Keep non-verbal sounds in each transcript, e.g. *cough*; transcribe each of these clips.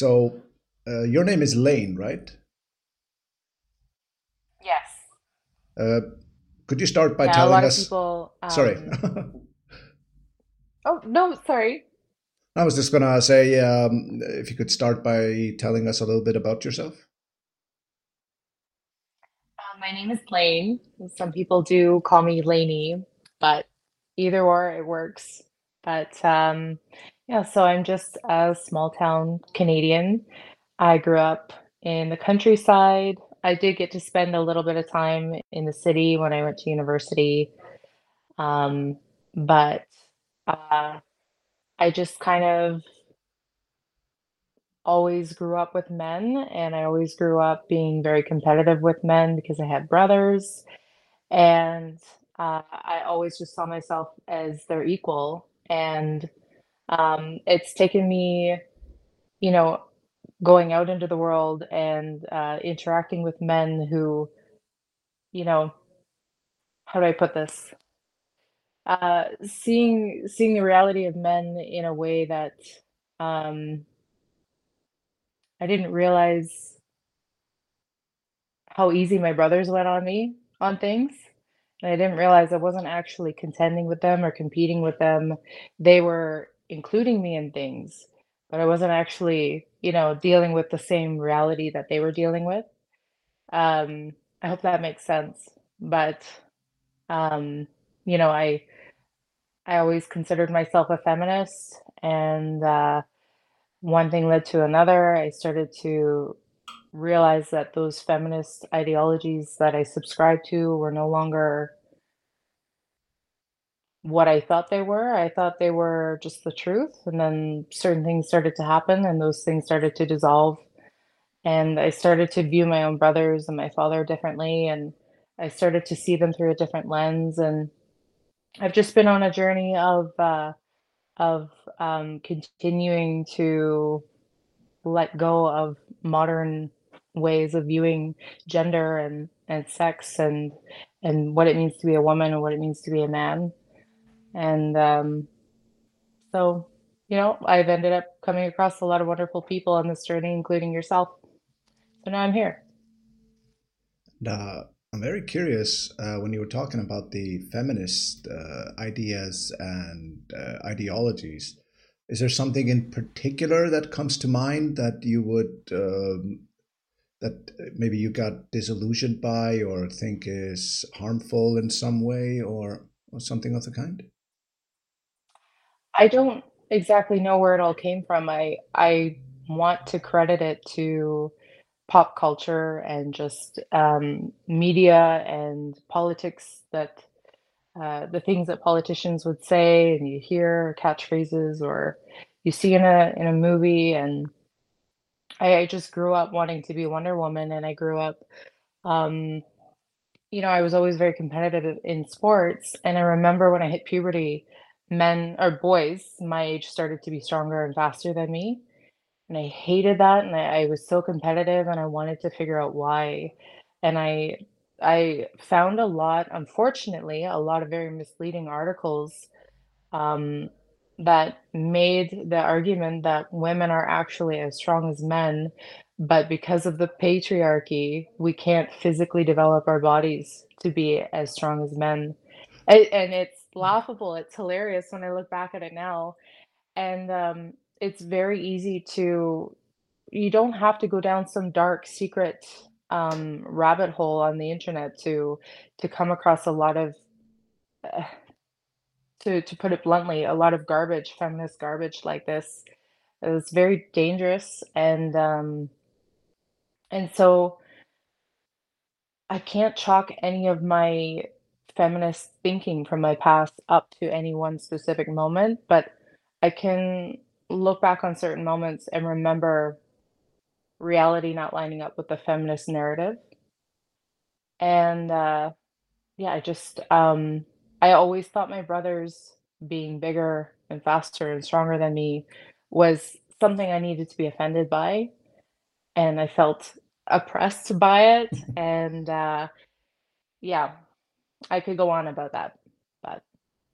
So uh, your name is Layne, right? Yes. Uh, could you start by Yeah, a lot telling of us? people. Sorry, Um, *laughs* oh no, sorry. I was just gonna say um, if you could start by telling us a little bit about yourself. Uh, my name is Layne. Some people do call me Laney, but either or it works. But um, yeah, so I'm just a small town Canadian. I grew up in the countryside. I did get to spend a little bit of time in the city when I went to university. Um, but uh, I just kind of always grew up with men, and I always grew up being very competitive with men because I had brothers, and uh, I always just saw myself as their equal. And um, it's taken me, you know, going out into the world and uh, interacting with men who, you know, how do I put this? Uh, seeing seeing the reality of men in a way that um, I didn't realize how easy my brothers went on me on things. And I didn't realize I wasn't actually contending with them or competing with them. They were including me in things, but I wasn't actually, you know, dealing with the same reality that they were dealing with. Um, I hope that makes sense. But um, you know, I I always considered myself a feminist, and uh, one thing led to another. I started to realize that those feminist ideologies that I subscribed to were no longer what I thought they were. I thought they were just the truth. And then certain things started to happen, and those things started to dissolve. And I started to view my own brothers and my father differently. And I started to see them through a different lens. And I've just been on a journey of, uh, of um, continuing to let go of modern ways of viewing gender and, and sex and and what it means to be a woman and what it means to be a man. And um, so, you know, I've ended up coming across a lot of wonderful people on this journey, including yourself. So now I'm here. Uh, I'm very curious uh, when you were talking about the feminist uh, ideas and uh, ideologies. Is there something in particular that comes to mind that you would um, that maybe you got disillusioned by or think is harmful in some way or, or something of the kind? I don't exactly know where it all came from. I I want to credit it to pop culture and just um, media and politics that uh, the things that politicians would say and you hear catchphrases or you see in a in a movie and I, I just grew up wanting to be Wonder Woman and I grew up um, you know, I was always very competitive in sports and I remember when I hit puberty, men or boys my age started to be stronger and faster than me and I hated that, and I I was so competitive, and I wanted to figure out why. And I I found a lot, unfortunately, a lot of very misleading articles um, that made the argument that women are actually as strong as men, but because of the patriarchy, we can't physically develop our bodies to be as strong as men. A- And it's laughable, it's hilarious when I look back at it now. And um, it's very easy to you don't have to go down some dark secret um, rabbit hole on the internet to to come across a lot of uh, to to put it bluntly, a lot of garbage, feminist garbage like this. It's very dangerous, and um, and so I can't chalk any of my feminist thinking from my past up to any one specific moment, but I can look back on certain moments and remember reality not lining up with the feminist narrative. And uh, yeah, I just um, I always thought my brothers being bigger and faster and stronger than me was something I needed to be offended by, and I felt oppressed by it. And uh, yeah, I could go on about that, but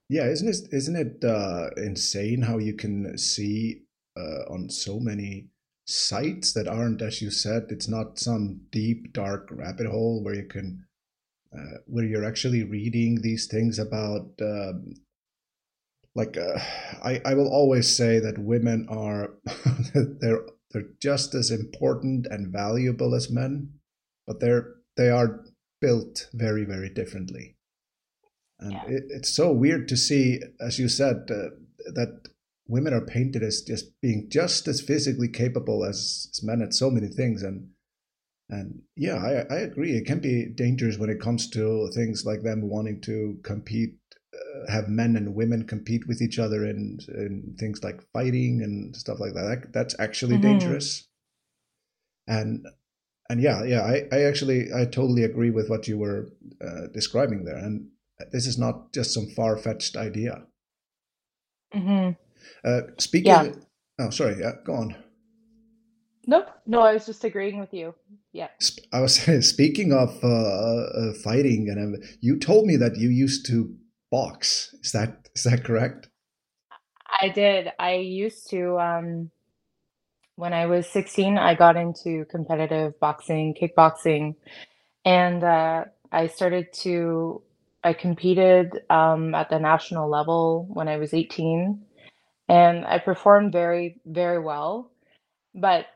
Yeah, isn't it isn't it uh, insane how you can see uh, on so many sites that aren't, as you said, it's not some deep, dark rabbit hole where you can, uh, where you're actually reading these things about. Um, like uh, I, I will always say that women are *laughs* they're they're just as important and valuable as men, but they're they are built very very differently, and yeah. it, it's so weird to see, as you said, uh, that women are painted as just being just as physically capable as, as men at so many things. And and yeah I, I agree. It can be dangerous when it comes to things like them wanting to compete uh, have men and women compete with each other in, in things like fighting and stuff like that, that that's actually mm-hmm. dangerous. And and yeah yeah I, I actually i totally agree with what you were uh, describing there. And this is not just some far-fetched idea mm-hmm. Uh, speaking. Yeah. Oh, sorry. Yeah, go on. Nope. No, I was just agreeing with you. Yeah. I was *laughs* speaking of uh, uh, fighting, and you told me that you used to box. Is that is that correct? I did. I used to. Um, when I was 16, I got into competitive boxing, kickboxing, and uh, I started to. I competed um, at the national level when I was 18 and I performed very, very well. But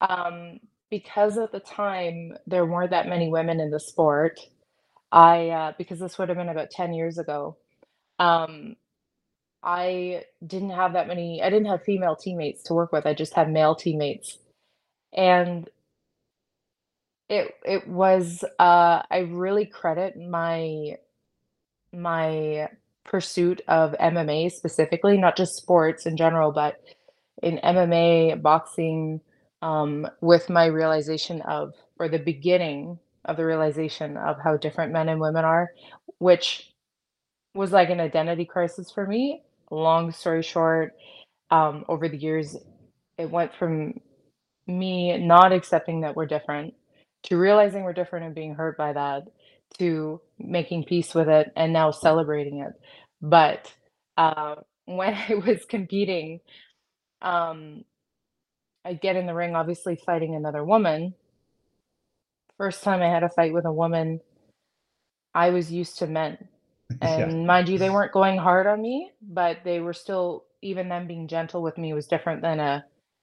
um, because at the time there weren't that many women in the sport, I uh, because this would have been about 10 years ago, um, I didn't have that many. I didn't have female teammates to work with. I just had male teammates, and it it was. Uh, I really credit my my pursuit of MMA specifically, not just sports in general, but in MMA, boxing, um, with my realization of, or the beginning of the realization of how different men and women are, which was like an identity crisis for me. Long story short, um, over the years, it went from me not accepting that we're different to realizing we're different and being hurt by that to making peace with it and now celebrating it. But uh, *laughs* when I was competing, um, I'd get in the ring, obviously fighting another woman. First time I had a fight with a woman, I was used to men. *laughs* And yeah. mind you, they weren't going hard on me, but they were still, even them being gentle with me was different than a, uh,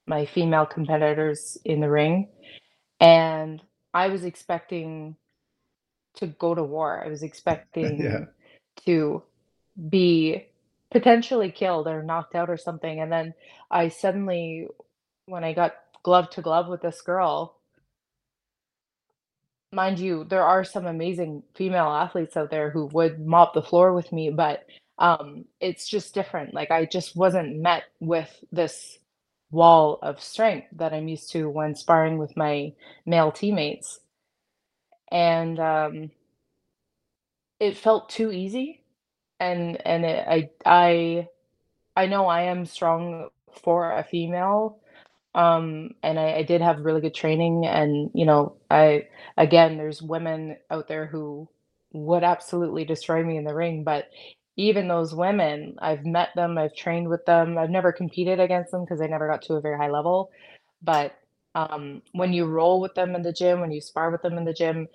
my female competitors in the ring. And I was expecting to go to war. I was expecting *laughs* yeah. to be potentially killed or knocked out or something. And then I suddenly, when I got glove to glove with this girl, mind you, there are some amazing female athletes out there who would mop the floor with me, but um, it's just different. Like I just wasn't met with this wall of strength that I'm used to when sparring with my male teammates. And um, it felt too easy. And and it, I I I know I am strong for a female, um, and I, I did have really good training, and you know I again there's women out there who would absolutely destroy me in the ring, but even those women, I've met them, I've trained with them, I've never competed against them because I never got to a very high level, but um, when you roll with them in the gym, when you spar with them in the gym,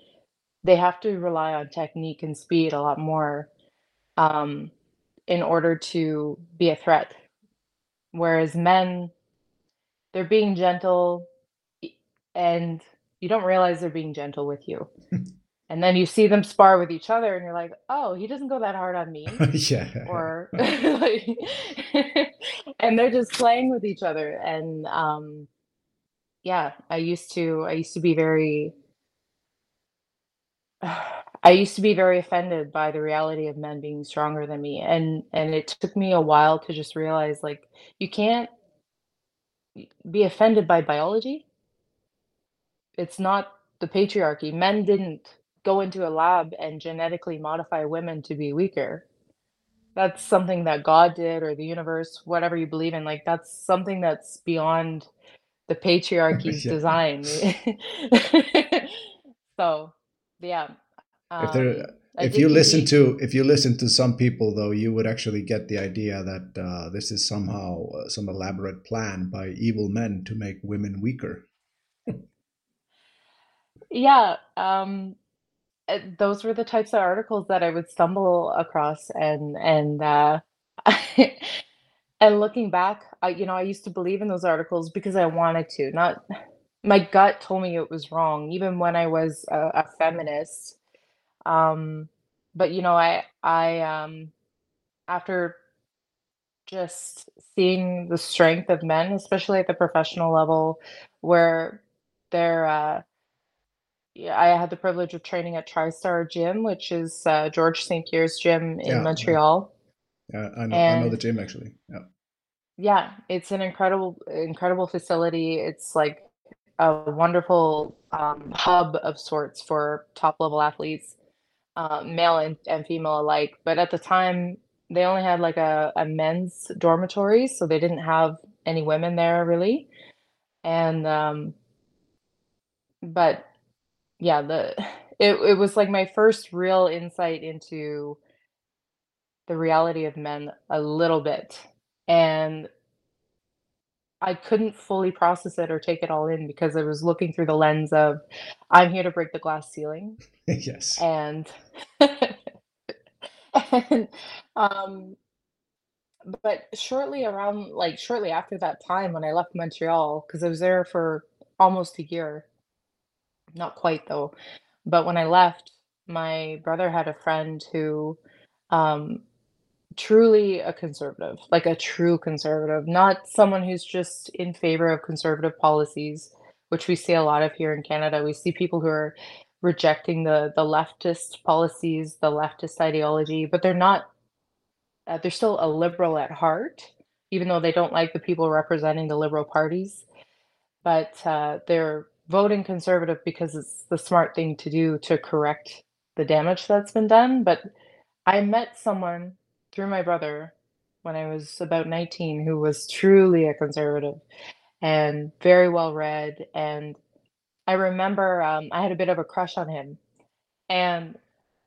they have to rely on technique and speed a lot more um, in order to be a threat. Whereas men, they're being gentle and you don't realize they're being gentle with you. *laughs* and then you see them spar with each other and you're like, oh, he doesn't go that hard on me. *laughs* yeah. Or *laughs* like, and they're just playing with each other. And um, yeah, I used to, I used to be very, *sighs* I used to be very offended by the reality of men being stronger than me, and and it took me a while to just realize, like, you can't be offended by biology. It's not the patriarchy. Men didn't go into a lab and genetically modify women to be weaker. That's something that God did or the universe, whatever you believe in, like, that's something that's beyond the patriarchy's *laughs* design. *laughs* *laughs* So, yeah. if there um, if you listen to if you listen to some people though you would actually get the idea that uh, this is somehow uh, some elaborate plan by evil men to make women weaker yeah um, eh, those were the types of articles that i would stumble across and and uh, and looking back I, you know i used to believe in those articles because i wanted to not my gut told me it was wrong even when i was a, a feminist um, but you know, I I um after just seeing the strength of men, especially at the professional level, where they're uh yeah, I had the privilege of training at TriStar Gym, which is uh, Georges St-Pierre's gym in yeah, Montreal. Yeah, I know. And, I know the gym actually. Yeah. Yeah, it's an incredible, incredible facility. It's like a wonderful um, hub of sorts for top level athletes uh, male and, and female alike. But at the time, they only had like a, a men's dormitory, so they didn't have any women there really. And um, but yeah, the *sighs* it it was like my first real insight into the reality of men a little bit. And I couldn't fully process it or take it all in because I was looking through the lens of I'm here to break the glass ceiling. *laughs* yes. And *laughs* and um but shortly around like shortly after that time when I left Montreal because I was there for almost a year. Not quite though. But when I left, my brother had a friend who um truly a conservative, like a true conservative, not someone who's just in favor of conservative policies, which we see a lot of here in Canada. We see people who are rejecting the the leftist policies, the leftist ideology, but they're not uh, they're still a liberal at heart, even though they don't like the people representing the liberal parties. But uh, they're voting conservative because it's the smart thing to do to correct the damage that's been done. But I met someone through my brother when I was about 19 who was truly a conservative and very well read. And I remember um, I had a bit of a crush on him. And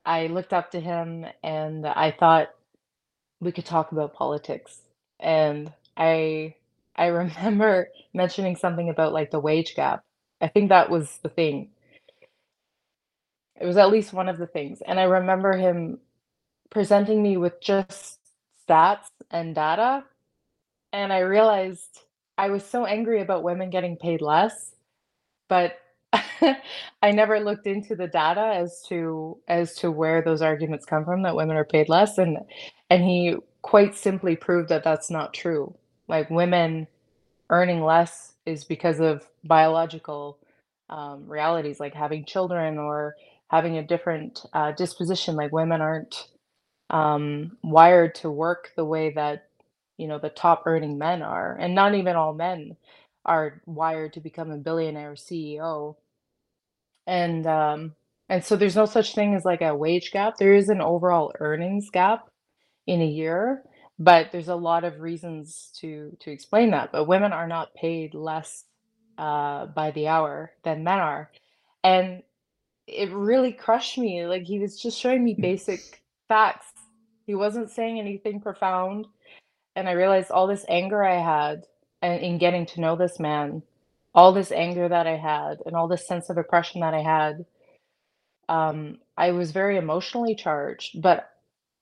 I looked up to him and I thought we could talk about politics. And I I *laughs* remember mentioning something about like the wage gap. I think that was the thing. It was at least one of the things. And I remember him presenting me with just stats and data. And I realized I was so angry about women getting paid less, but *laughs* I never looked into the data as to as to where those arguments come from that women are paid less and and he quite simply proved that that's not true. Like women earning less is because of biological um, realities like having children or having a different uh, disposition like women aren't um, wired to work the way that you know the top earning men are, and not even all men are wired to become a billionaire CEO. And um, and so there's no such thing as like a wage gap. There is an overall earnings gap in a year, but there's a lot of reasons to to explain that. But women are not paid less uh, by the hour than men are, and it really crushed me. Like he was just showing me *laughs* basic facts he wasn't saying anything profound. And I realized all this anger I had in getting to know this man, all this anger that I had and all this sense of oppression that I had, um, I was very emotionally charged, but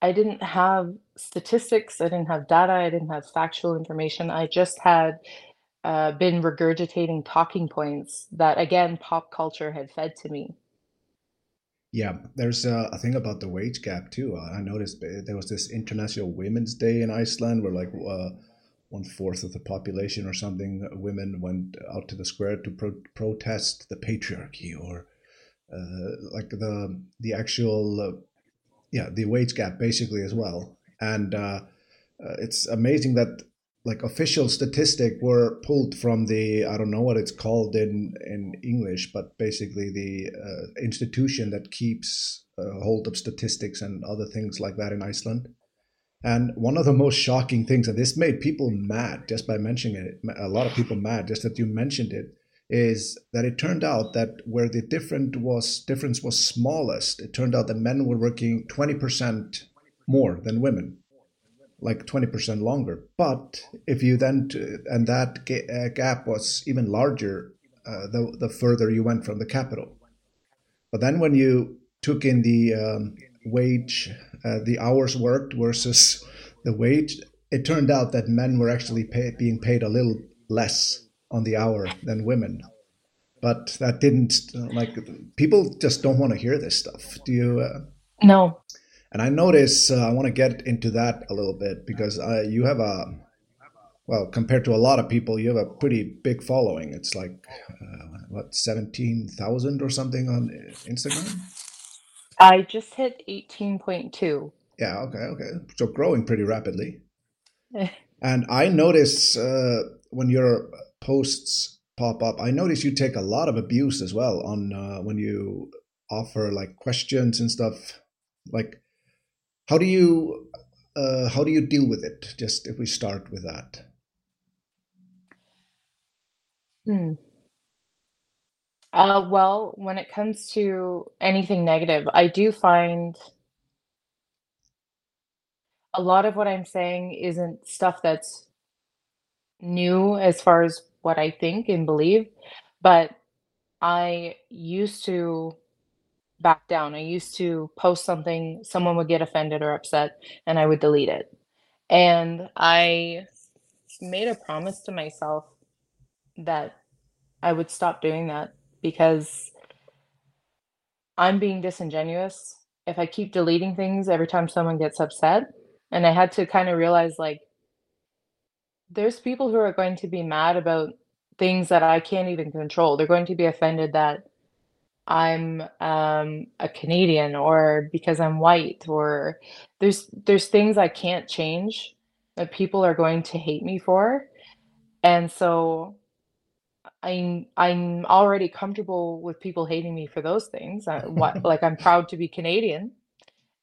I didn't have statistics, I didn't have data, I didn't have factual information. I just had uh, been regurgitating talking points that, again, pop culture had fed to me. Yeah, there's uh, a thing about the wage gap too. Uh, I noticed there was this International Women's Day in Iceland where like uh, one fourth of the population or something uh, women went out to the square to pro- protest the patriarchy or uh, like the the actual uh, yeah the wage gap basically as well. And it's amazing that like official statistic were pulled from the I don't know what it's called in in English, but basically the uh, institution that keeps uh, hold of statistics and other things like that in Iceland. And one of the most shocking things, and this made people mad just by mentioning it, a lot of people mad just that you mentioned it, is that it turned out that where the different was difference was smallest, it turned out that men were working 20% more than women, like 20% longer. But if you then, and that uh, gap was even larger uh, the, the further you went from the capital. But then when you took in the um, wage, uh, the hours worked versus the wage, it turned out that men were actually pay, being paid a little less on the hour than women. But that didn't like people just don't want to hear this stuff. Do you? Uh, no. And I notice uh, I want to get into that a little bit because uh, you have a well compared to a lot of people, you have a pretty big following. It's like uh, what seventeen thousand or something on Instagram. I just hit eighteen point two. Yeah. Okay. Okay. So growing pretty rapidly. *laughs* and I notice uh, when your posts pop up, I notice you take a lot of abuse as well on uh, when you offer like questions and stuff. Like, how do you uh, how do you deal with it? Just if we start with that. Hmm. Uh, well, when it comes to anything negative, I do find a lot of what I'm saying isn't stuff that's new as far as what I think and believe, but I used to back down. I used to post something, someone would get offended or upset, and I would delete it. And I made a promise to myself that I would stop doing that because I'm being disingenuous if I keep deleting things every time someone gets upset. And I had to kind of realize like there's people who are going to be mad about things that I can't even control. They're going to be offended that I'm um, a Canadian or because I'm white or there's there's things I can't change that people are going to hate me for. And so I'm I'm already comfortable with people hating me for those things. I, what, *laughs* like I'm proud to be Canadian.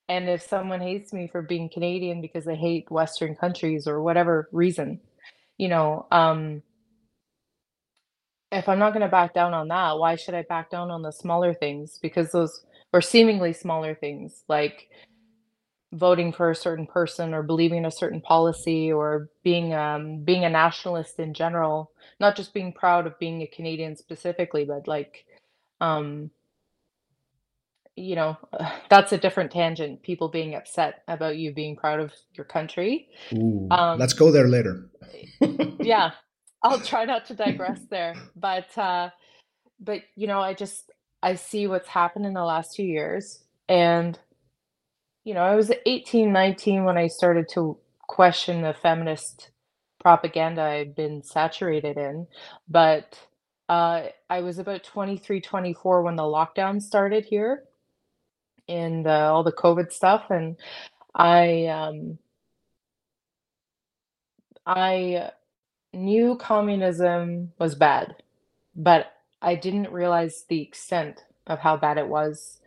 And if someone hates me for being Canadian because they hate Western countries or whatever reason, you know, um, if I'm not going to back down on that, why should I back down on the smaller things? Because those, or seemingly smaller things, like voting for a certain person or believing a certain policy or being um, being a nationalist in general, not just being proud of being a Canadian specifically, but like, um, you know, *sighs* that's a different tangent. People being upset about you being proud of your country. Ooh, um, let's go there later. yeah, I'll try not to digress there, but uh, but you know, I just I see what's happened in the last two years, and you know, I was 18, 19 when I started to question the feminist propaganda I'd been saturated in. But uh, I was about 23, 24 when the lockdown started here and uh, all the COVID stuff. And I, um, I knew communism was bad, but I didn't realize the extent of how bad it was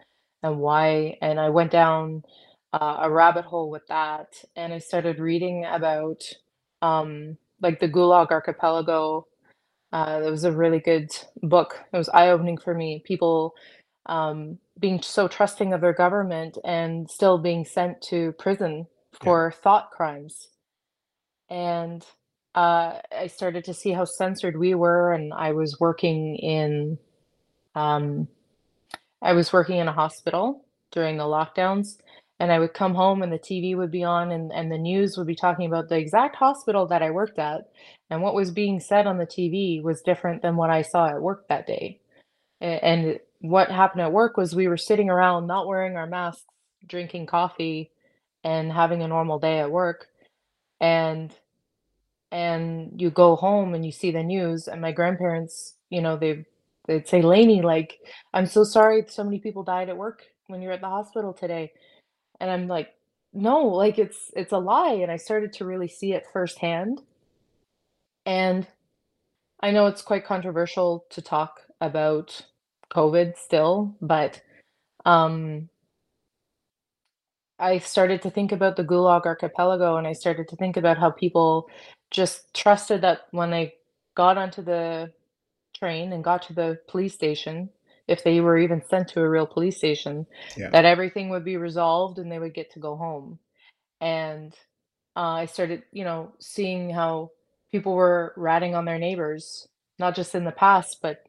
and why. And I went down uh, a rabbit hole with that, and I started reading about um, like the Gulag Archipelago. Uh, it was a really good book. It was eye opening for me. People um, being so trusting of their government and still being sent to prison for yeah. thought crimes. And uh, I started to see how censored we were, and I was working in, um, I was working in a hospital during the lockdowns, and I would come home and the TV would be on and, and the news would be talking about the exact hospital that I worked at. And what was being said on the TV was different than what I saw at work that day. And what happened at work was we were sitting around not wearing our masks, drinking coffee, and having a normal day at work. And and you go home and you see the news and my grandparents, you know, they they'd say, Lainey, like, I'm so sorry so many people died at work when you're at the hospital today and I'm like, no, like it's it's a lie. And I started to really see it firsthand. And I know it's quite controversial to talk about COVID still, but um, I started to think about the Gulag Archipelago and I started to think about how people just trusted that when they got onto the train and got to the police station, if they were even sent to a real police station, Yeah. that everything would be resolved and they would get to go home. And uh, I started, you know, seeing how people were ratting on their neighbors, not just in the past, but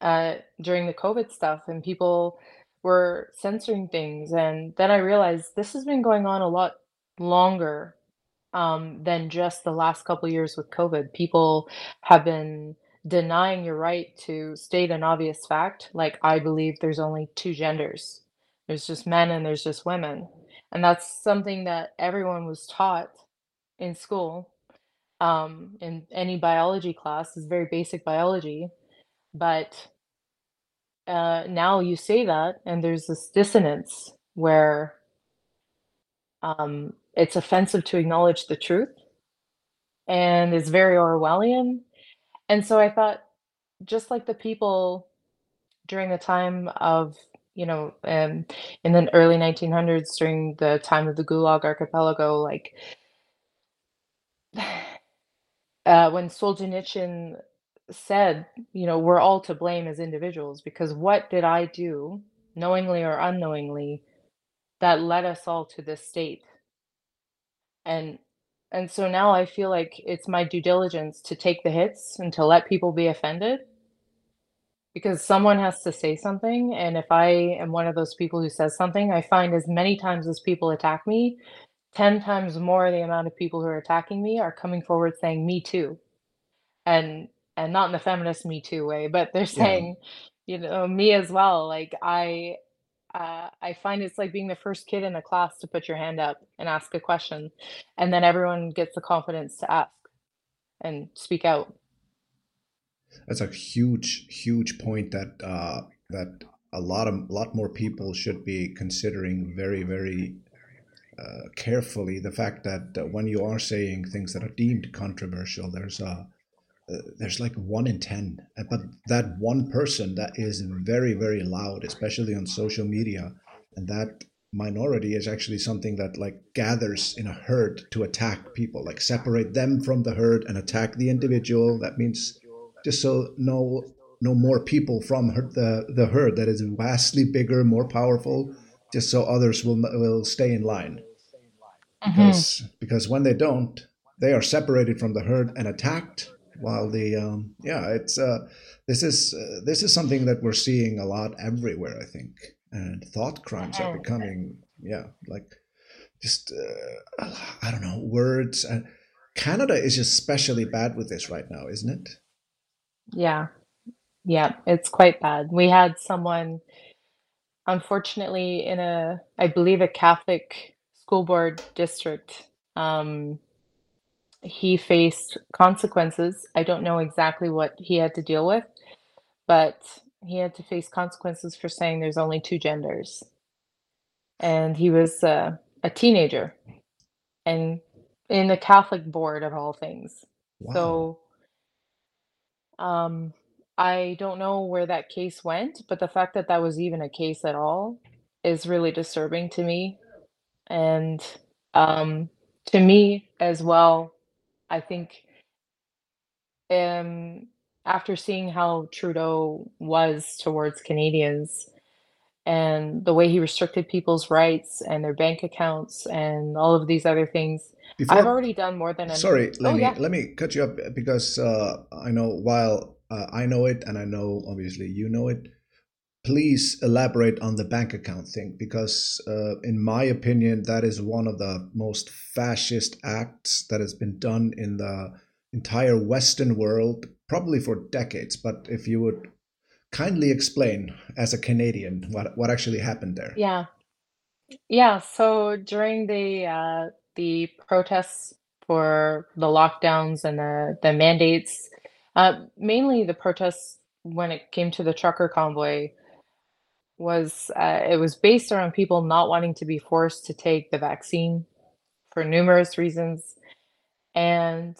uh, during the COVID stuff, and people were censoring things. And then I realized this has been going on a lot longer um, than just the last couple years with COVID. People have been denying your right to state an obvious fact, like I believe there's only two genders. There's just men and there's just women. And that's something that everyone was taught in school, um, in any biology class is very basic biology. But uh, now you say that, and there's this dissonance where um, it's offensive to acknowledge the truth, and it's very Orwellian. And so I thought, just like the people during the time of, you know, um, in the early 1900s, during the time of the Gulag Archipelago, like *sighs* uh, when Solzhenitsyn said, you know, we're all to blame as individuals because what did I do, knowingly or unknowingly, that led us all to this state? And and so now I feel like it's my due diligence to take the hits and to let people be offended because someone has to say something. And if I am one of those people who says something, I find as many times as people attack me, 10 times more the amount of people who are attacking me are coming forward saying me too. And and not in the feminist me too way, but they're Yeah. saying, you know, me as well. Like I uh, I find it's like being the first kid in the class to put your hand up and ask a question, and then everyone gets the confidence to ask and speak out. That's a huge, huge point that uh, that a lot of a lot more people should be considering very, very uh, carefully. The fact that uh, when you are saying things that are deemed controversial, there's a uh, there's like one in ten, Uh, but that one person that is very, very loud, especially on social media, and that minority is actually something that like gathers in a herd to attack people, like separate them from the herd and attack the individual. That means just so no no more people from her, the the herd that is vastly bigger, more powerful, just so others will will stay in line hmm because because when they don't, they are separated from the herd and attacked. While the um, yeah, it's uh, this is uh, this is something that we're seeing a lot everywhere. I think, and thought crimes are hmm becoming yeah, like just uh, I don't know words. And Canada is especially bad with this right now, isn't it? Yeah, yeah, it's quite bad. We had someone, unfortunately, in a, I believe, a Catholic school board district. Um, he faced consequences. I don't know exactly what he had to deal with, but he had to face consequences for saying there's only two genders. And he was uh, a teenager and in the Catholic board of all things. Wow. So, um, I don't know where that case went, but the fact that that was even a case at all is really disturbing to me. And um, to me as well, I think um, after seeing how Trudeau was towards Canadians and the way he restricted people's rights and their bank accounts and all of these other things, I've already done more than an. Sorry, Oh, Lenny, yeah. let me cut you up because uh, I know while uh, I know it and I know obviously you know it, please elaborate on the bank account thing because, uh, in my opinion, that is one of the most fascist acts that has been done in the entire Western world, probably for decades. But if you would kindly explain, as a Canadian, what, what actually happened there. Yeah. Yeah. So during the uh, the protests for the lockdowns and the the mandates, uh, mainly the protests when it came to the trucker convoy was uh, it was based around people not wanting to be forced to take the vaccine for numerous reasons, and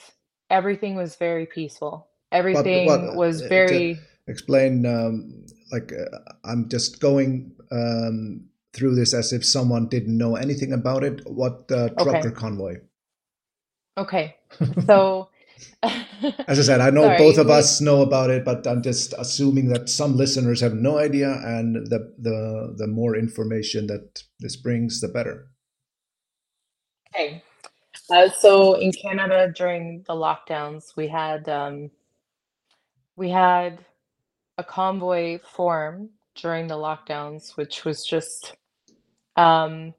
everything was very peaceful. Everything was uh, to very explain, um, like, uh, I'm just going um, through this as if someone didn't know anything about it. What uh, okay. trucker convoy? Okay. *laughs* So As I said, I know *laughs* both of we us know about it, but I'm just assuming that some listeners have no idea, and the the the more information that this brings, the better. okay. Uh, so in Canada during the lockdowns, we had um, we had a convoy form during the lockdowns, which was just um,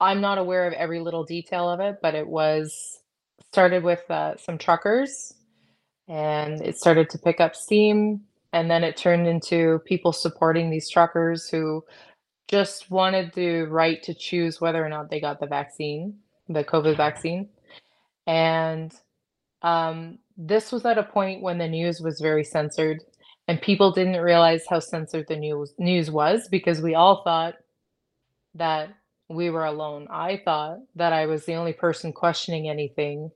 I'm not aware of every little detail of it, but it was started with uh, some truckers and it started to pick up steam. And then it turned into people supporting these truckers who just wanted the right to choose whether or not they got the vaccine, the COVID vaccine. And um, this was at a point when the news was very censored, and people didn't realize how censored the news news was because we all thought that we were alone. I thought that I was the only person questioning anything,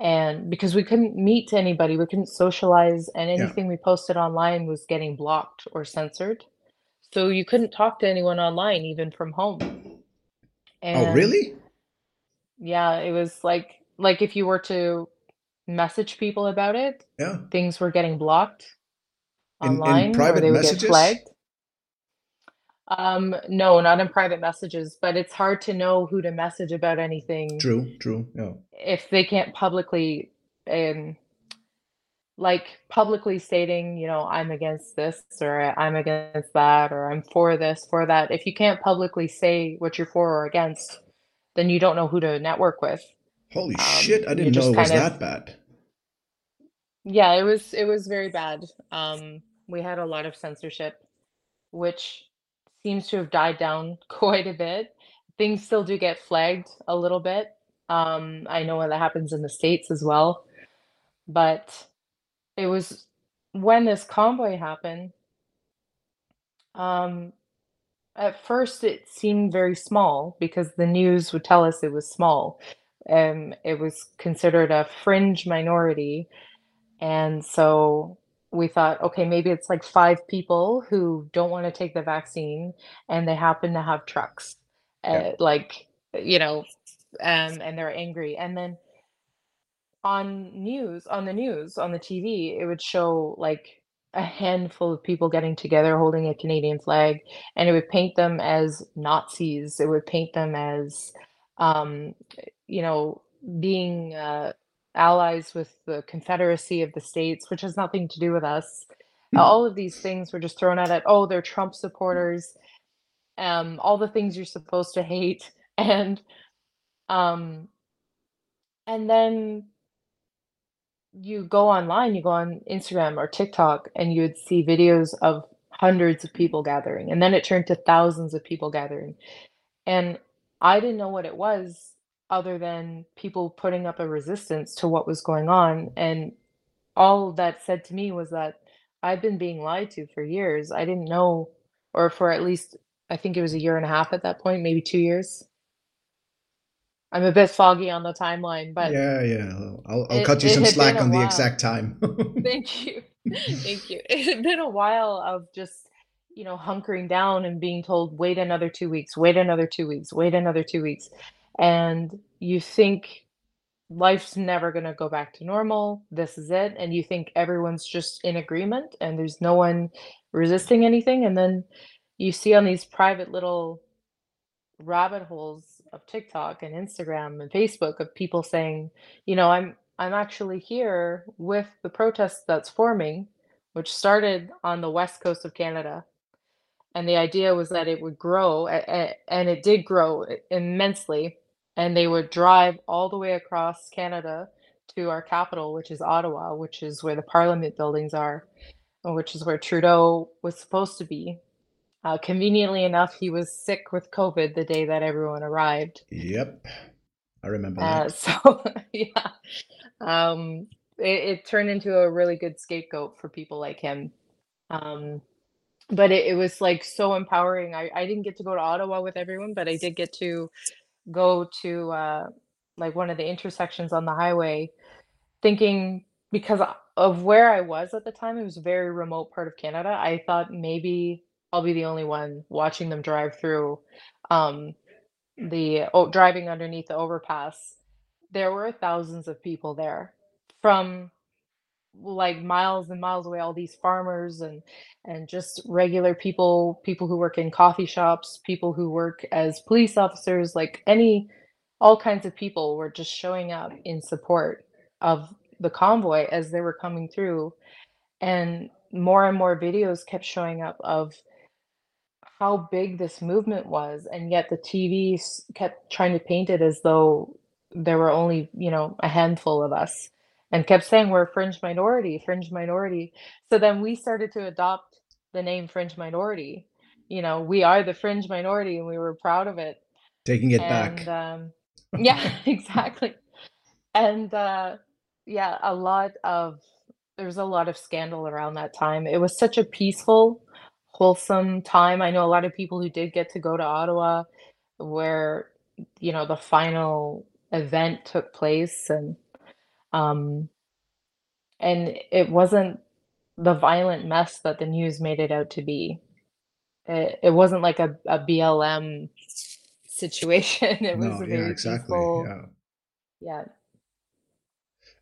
and because we couldn't meet anybody, we couldn't socialize, and Yeah. anything we posted online was getting blocked or censored. So you couldn't talk to anyone online, even from home. Oh, And really? yeah, it was like like if you were to message people about it, Yeah. things were getting blocked In in online or private they would get messages? flagged. Um, no, not in private messages, but it's hard to know who to message about anything True. True. Yeah. if they can't publicly um like publicly stating, you know, I'm against this or I'm against that or I'm for this, for that. If you can't publicly say what you're for or against, then you don't know who to network with. Holy Um, shit! I didn't know it was of that bad. yeah, it was it was very bad. Um, we had a lot of censorship, which seems to have died down *laughs* quite a bit. Things still do get flagged a little bit. Um, I know that happens in the States as well, but it was when this convoy happened, um, at first it seemed very small because the news would tell us it was small. Um, it was considered a fringe minority, and so we thought, okay, maybe it's like five people who don't want to take the vaccine and they happen to have trucks, Yeah. uh, like, you know, um, and they're angry. And then on news on the news, on the TV, it would show, like, a handful of people getting together holding a Canadian flag, and it would paint them as Nazis. It would paint them as, um, you know, being, uh, allies with the Confederacy of the States, which has nothing to do with us. Hmm. All of these things were just thrown at it. "Oh, they're Trump supporters," um, all the things you're supposed to hate, *laughs* and, um and then you go online, you go on Instagram or TikTok, and you would see videos of hundreds of people gathering, and then it turned to thousands of people gathering, and I didn't know what it was other than people putting up a resistance to what was going on, and all that said to me was that I've been being lied to for years. I didn't know or for at least I think it was a year and a half at that point, maybe 2 years. I'm a bit foggy on the timeline, but Yeah. Yeah. I'll I'll it cut you some slack on the exact time. *laughs* Thank you. Thank you. It had been a while of just, you know, hunkering down and being told, "Wait another 2 weeks, wait another 2 weeks, wait another 2 weeks." And you think life's never gonna go back to normal, this is it, and you think everyone's just in agreement and there's no one resisting anything, and then you see on these private little rabbit holes of TikTok and Instagram and Facebook of people saying, you know, I'm I'm actually here with the protest that's forming, which started on the west coast of Canada. And the idea was that it would grow, and it did grow immensely. And they would drive all the way across Canada to our capital, which is Ottawa, which is where the Parliament buildings are, which is where Trudeau was supposed to be. Uh, conveniently enough, he was sick with COVID the day that everyone arrived. Yep. I remember Uh, that. *laughs* so yeah, um, it, it turned into a really good scapegoat for people like him. Um, but it, it was like so empowering. I, I didn't get to go to Ottawa with everyone, but I did get to go to uh, like one of the intersections on the highway, thinking because of where I was at the time, it was a very remote part of Canada. I thought maybe I'll be the only one watching them drive through um, the oh, driving underneath the overpass. There were thousands of people there from like miles and miles away, all these farmers and and just regular people, people who work in coffee shops, people who work as police officers, like any all kinds of people were just showing up in support of the convoy as they were coming through. And more and more videos kept showing up of how big this movement was, and yet the TV kept trying to paint it as though there were only, you know, a handful of us and kept saying we're a fringe minority, fringe minority. So then we started to adopt the name fringe minority. You know, we are the fringe minority and we were proud of it. Taking it And back. um, yeah, *laughs* exactly. And uh, yeah, a lot of there was a lot of scandal around that time. It was such a peaceful, wholesome time. I know a lot of people who did get to go to Ottawa where, you know, the final event took place and um and it wasn't the violent mess that the news made it out to be. It, it wasn't like a, a BLM situation. *laughs* It was No, a yeah, very exactly. peaceful, Yeah. yeah.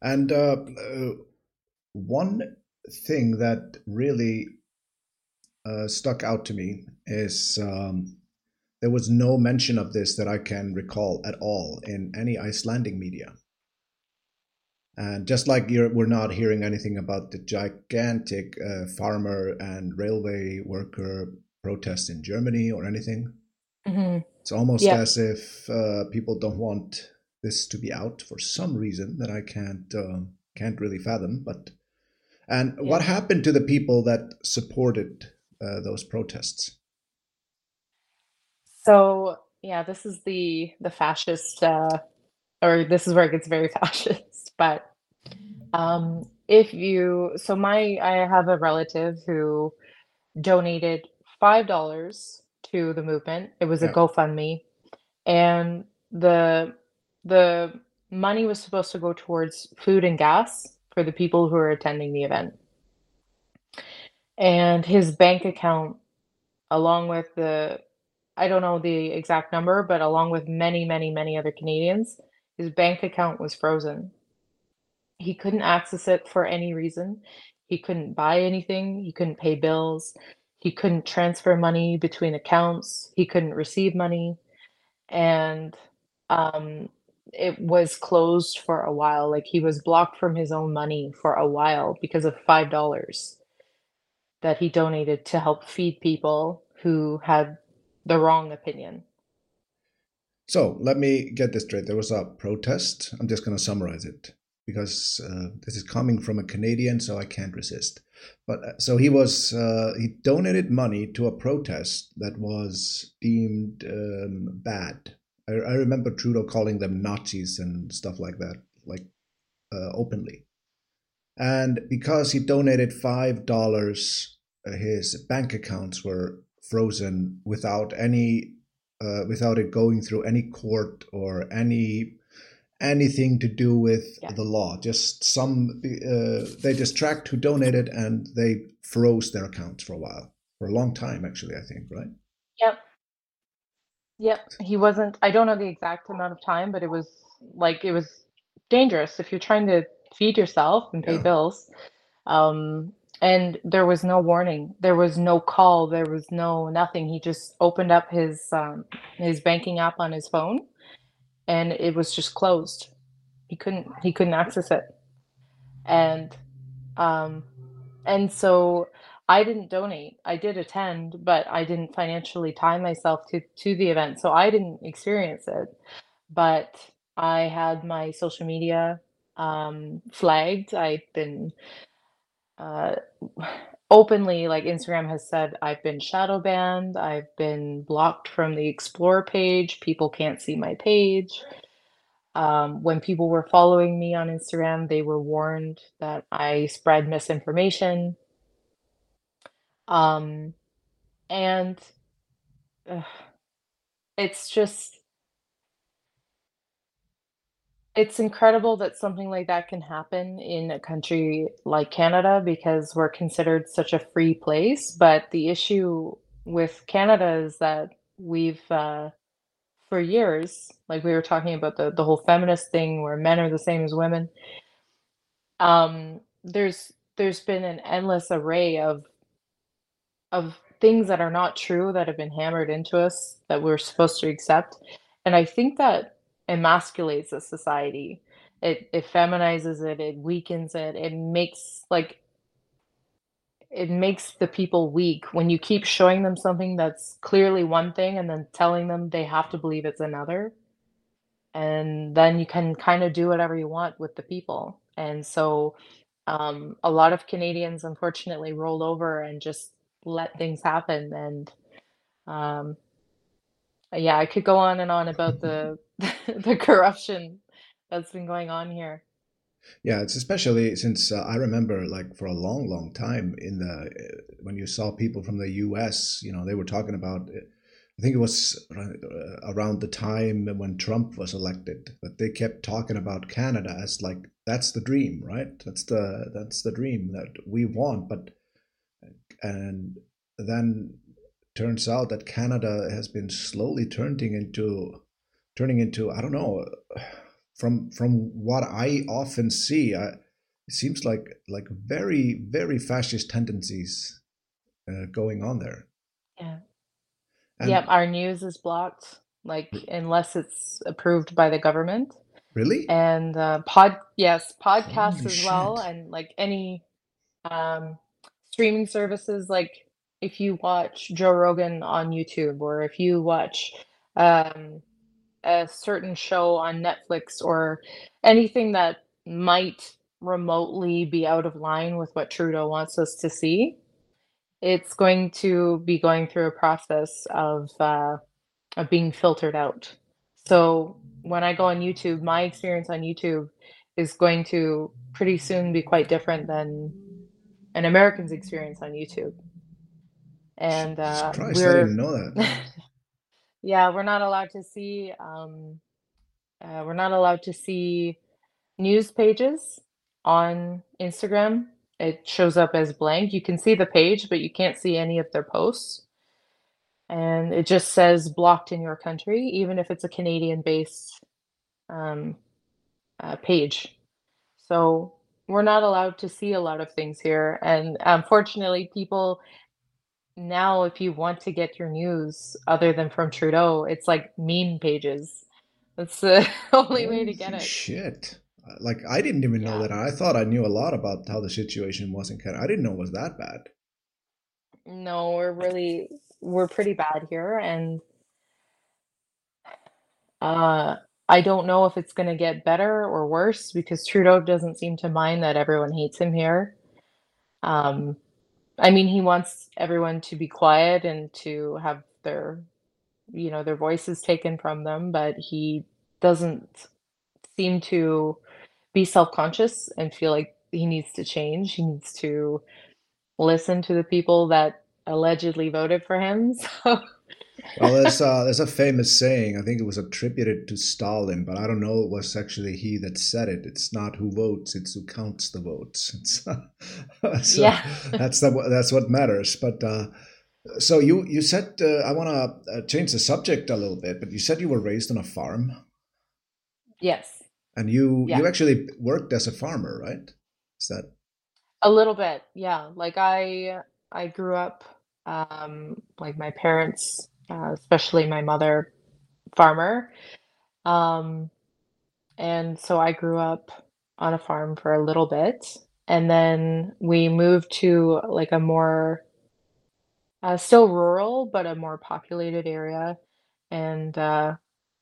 And uh, uh, one thing that really uh, stuck out to me is um, there was no mention of this that I can recall at all in any Icelandic media. And just like you're, we're not hearing anything about the gigantic uh, farmer and railway worker protests in Germany or anything, hmm it's almost Yeah, as if uh, people don't want this to be out for some reason that I can't uh, can't really fathom. But and what happened to the people that supported uh, those protests? So yeah, this is the the fascist uh or this is where it gets very *laughs* fascist. But um if you so my I have a relative who donated five dollars to the movement. It was a Yeah. GoFundMe, and the the money was supposed to go towards food and gas for the people who are attending the event. And his bank account, along with the I don't know the exact number, but along with many, many, many other Canadians, his bank account was frozen. He couldn't access it for any reason. He couldn't buy anything. He couldn't pay bills. He couldn't transfer money between accounts. He couldn't receive money. And um, it was closed for a while. Like he was blocked from his own money for a while because of $5 that he donated to help feed people who had the wrong opinion. So let me get this straight. There was a protest. I'm just going to summarize it because uh, this is coming from a Canadian, so I can't resist. But uh, so he was uh, he donated money to a protest that was deemed um, bad. I, I remember Trudeau calling them Nazis and stuff like that, like uh, openly. And because he donated five dollars, uh, his bank accounts were frozen without any uh, without it going through any court or any anything to do with Yeah. the law. Just some uh, they just tracked who donated and they froze their accounts for a while, for a long time actually. I think right. Yep. Yep. He wasn't, I don't know the exact amount of time, but it was like, it was dangerous if you're trying to feed yourself and pay Yeah. bills. Um, and there was no warning. There was no call. There was no nothing. He just opened up his um, his banking app on his phone and it was just closed. He couldn't he couldn't access it. And um and so I didn't donate. I did attend, but I didn't financially tie myself to to the event. So I didn't experience it. But I had my social media um flagged. I've been uh openly like Instagram has said I've been shadow banned. I've been blocked from the explore page. People can't see my page. Um, when people were following me on Instagram, they were warned that I spread misinformation. Um, and ugh, it's just, it's incredible that something like that can happen in a country like Canada because we're considered such a free place. But the issue with Canada is that we've, uh, for years, like we were talking about the, the whole feminist thing where men are the same as women, Um, there's there's been an endless array of of things that are not true that have been hammered into us that we're supposed to accept, and I think that emasculates a society. It it feminizes it, it weakens it, it makes like it makes the people weak when you keep showing them something that's clearly one thing and then telling them they have to believe it's another. And then you can kind of do whatever you want with the people. And so um, a lot of Canadians unfortunately rolled over and just let things happen. And um, yeah, I could go on and on about the *laughs* the corruption that's been going on here. Yeah, it's especially since uh, I remember, like for a long, long time in the uh, when you saw people from the U.S., you know, they were talking about. uh, I think it was uh, around the time when Trump was elected that they kept talking about Canada as like that's the dream, right? That's the that's the dream that we want. But and then turns out that Canada has been slowly turning into turning into I don't know from from what I often see, I, it seems like like very very fascist tendencies uh, going on there. Yeah. Yep, our news is blocked, like unless it's approved by the government. really, And uh, pod, yes, podcasts holy as well, shit! and like any um, streaming services. Like if you watch Joe Rogan on YouTube, or if you watch um, a certain show on Netflix, or anything that might remotely be out of line with what Trudeau wants us to see, it's going to be going through a process of uh, of being filtered out. So when I go on YouTube, my experience on YouTube is going to pretty soon be quite different than an American's experience on YouTube. And uh, Christ, I we're, didn't know that. *laughs* yeah, we're not allowed to see, um, uh, we're not allowed to see news pages on Instagram. It shows up as blank. You can see the page, but you can't see any of their posts. And it just says blocked in your country, even if it's a Canadian-based um, uh, page. So we're not allowed to see a lot of things here. And unfortunately, people now, if you want to get your news other than from Trudeau, it's like meme pages. That's the *laughs* only way to get it. shit! Like I didn't even know that. I thought I knew a lot about how the situation was in Canada. I didn't know it was that bad. No, we're really we're pretty bad here, and uh, I don't know if it's gonna get better or worse because Trudeau doesn't seem to mind that everyone hates him here. Um, I mean, he wants everyone to be quiet and to have their, you know, their voices taken from them, but he doesn't seem to be self-conscious and feel like he needs to change. He needs to listen to the people that allegedly voted for him. *laughs* So, Well, there's uh, there's a famous saying. I think it was attributed to Stalin, but I don't know. It was actually he that said it. It's not who votes; it's who counts the votes. *laughs* It's, *laughs* so yeah. that's the that's what matters. But uh, so you you said uh, I want to uh, change the subject a little bit, but you said you were raised on a farm, Yes. and you Yeah. you actually worked as a farmer, right? Is that A little bit. Yeah. Like I I grew up um like my parents, uh, especially my mother, farmer. Um and so I grew up on a farm for a little bit and then we moved to like a more uh, still rural but a more populated area and uh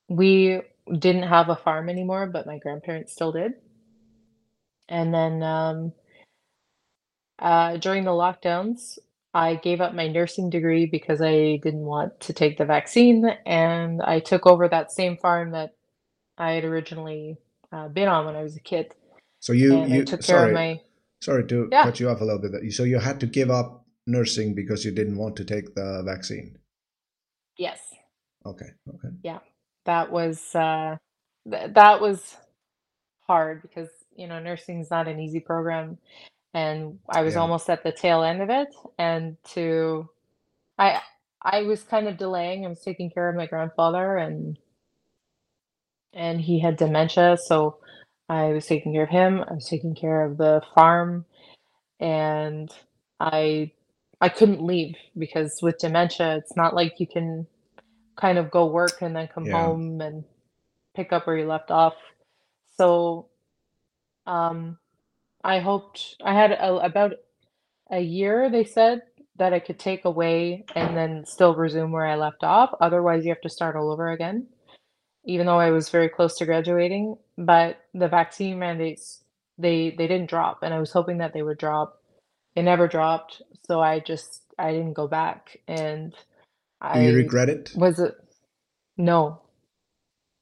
we didn't have a farm anymore but my grandparents still did. And then um Uh, during the lockdowns, I gave up my nursing degree because I didn't want to take the vaccine, and I took over that same farm that I had originally uh, been on when I was a kid, so? You and I you took care of my sorry to yeah, cut you off a little bit. So you had to give up nursing because you didn't want to take the vaccine. yes, Okay, okay, yeah. That was uh, th that was hard because you know nursing is not an easy program, and I was yeah. almost at the tail end of it, and to I I was kind of delaying. I was taking care of my grandfather, and and he had dementia, so I was taking care of him, I was taking care of the farm, and I I couldn't leave because with dementia, it's not like you can kind of go work and then come Yeah. home and pick up where you left off. So, um, I hoped I had a about a year, they said, that I could take away and then still resume where I left off, otherwise you have to start all over again, even though I was very close to graduating, but the vaccine mandates, they they didn't drop, and I was hoping that they would drop. They never dropped, so I just I didn't go back, and Do you I regret it? was it no,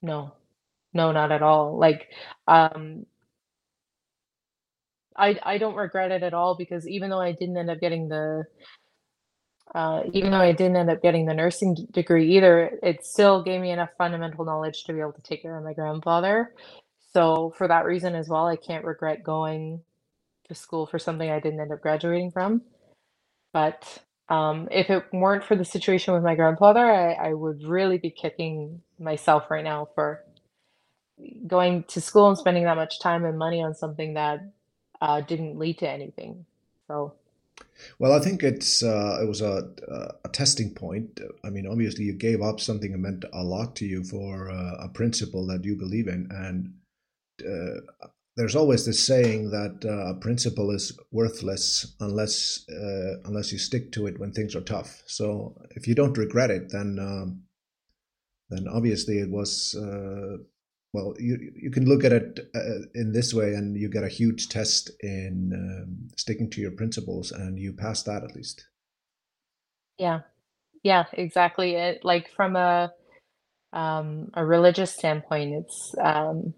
no, no, not at all, like, um I I don't regret it at all because even though I didn't end up getting the uh, even though I didn't end up getting the nursing degree either, it still gave me enough fundamental knowledge to be able to take care of my grandfather. So, for that reason as well, I can't regret going to school for something I didn't end up graduating from. But, um, if it weren't for the situation with my grandfather, I I would really be kicking myself right now for going to school and spending that much time and money on something that, uh, didn't lead to anything. So Well, I think it's uh, it was a a testing point. I mean, obviously, you gave up something that meant a lot to you for uh, a principle that you believe in, and uh, there's always this saying that uh, a principle is worthless unless uh, unless you stick to it when things are tough. So if you don't regret it, then um, then obviously it was uh, well you you can look at it uh, in this way and you get a huge test in um, sticking to your principles and you pass that at least yeah. Yeah, exactly, it like, from a, um, a religious standpoint, it's, um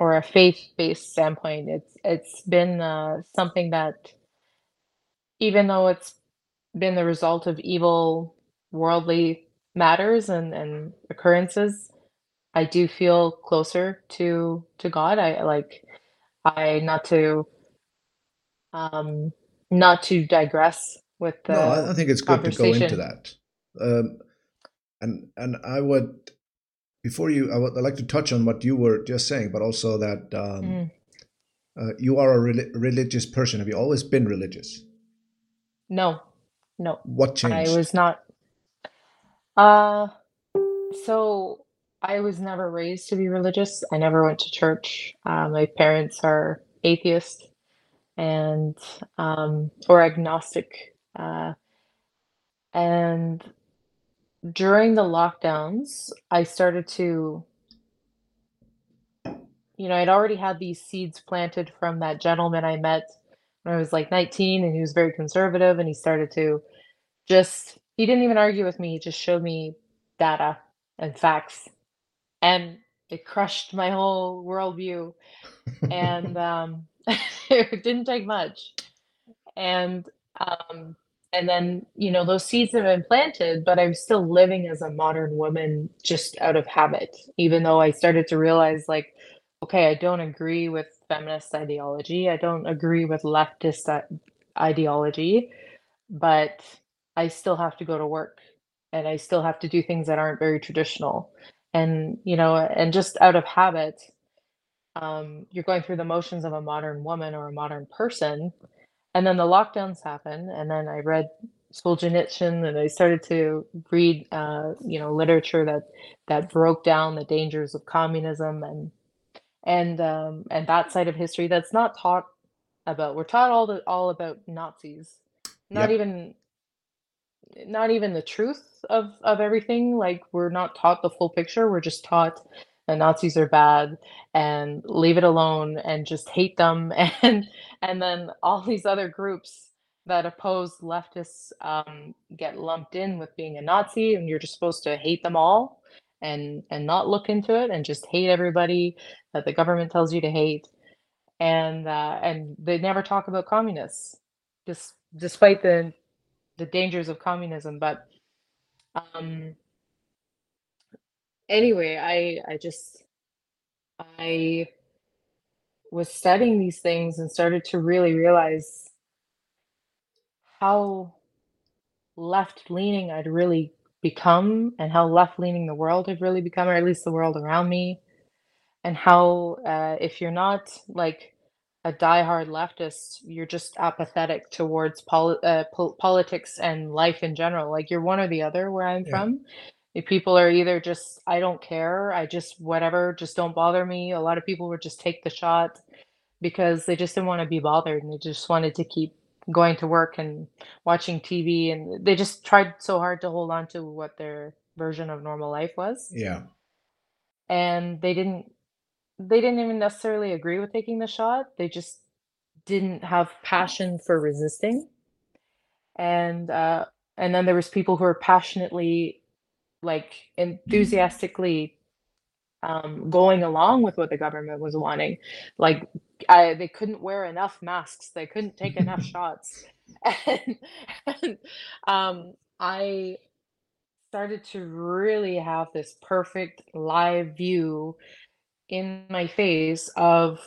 or a faith-based standpoint, it's it's been, uh, something that even though it's been the result of evil worldly matters and and occurrences, I do feel closer to to God, I like I not to um, not to digress with no i, think it's good to go into that. Um, and and i would before you i would I'd like to touch on what you were just saying but also that um, Mm, uh, you are a reli- religious person. Have you always been religious? No, no, what changed? I was not, uh So, I was never raised to be religious. I never went to church. Uh, my parents are atheists and um, or agnostic. Uh, and during the lockdowns, I started to, you know, I'd already had these seeds planted from that gentleman I met when I was like 19, and he was very conservative, and he started to just, he didn't even argue with me. He just showed me data and facts and it crushed my whole worldview. And *laughs* um, *laughs* it didn't take much. And um, and then you know those seeds have been planted, but I'm still living as a modern woman just out of habit. Even though I started to realize, like, okay, I don't agree with feminist ideology. I don't agree with leftist ideology, but I still have to go to work and I still have to do things that aren't very traditional. And, you know, and just out of habit, um, you're going through the motions of a modern woman or a modern person. And then the lockdowns happen. And then I read Solzhenitsyn and I started to read, uh, you know, literature that that broke down the dangers of communism and and um, and that side of history that's not taught about. We're taught all the all about Nazis, not yep even not even the truth of of everything. Like we're not taught the full picture. We're just taught the Nazis are bad and leave it alone and just hate them. *laughs* And and then all these other groups that oppose leftists um, get lumped in with being a Nazi, and you're just supposed to hate them all and and not look into it and just hate everybody that the government tells you to hate. And uh, and they never talk about communists, just despite the the dangers of communism. But um, anyway, I I just I was studying these things and started to really realize how left leaning I'd really become and how left leaning the world had really become, or at least the world around me. and how, uh, if you're not, like, a diehard leftist, you're just apathetic towards poli uh, po politics and life in general, like, you're one or the other where I'm Yeah. from. If people are either just, "I don't care, I just whatever, just don't bother me." A lot of people would just take the shot because they just didn't wanna be bothered, and they just wanted to keep going to work and watching TV, and they just tried so hard to hold on to what their version of normal life was. Yeah. And they didn't they didn't even necessarily agree with taking the shot, they just didn't have passion for resisting. And, uh, and then there was people who were passionately, like, enthusiastically, um, going along with what the government was wanting. Like, I they couldn't wear enough masks, they couldn't take enough *laughs* shots. And and, um, I started to really have this perfect live view in my face of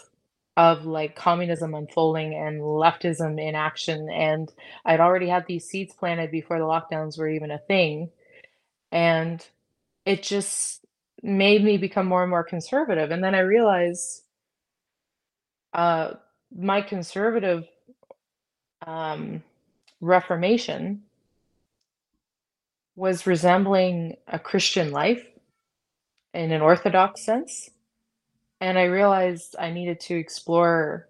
of, like, communism unfolding and leftism in action, and I'd already had these seeds planted before the lockdowns were even a thing, and it just made me become more and more conservative, and then I realized uh, my conservative, um, reformation was resembling a Christian life in an orthodox sense, and I realized I needed to explore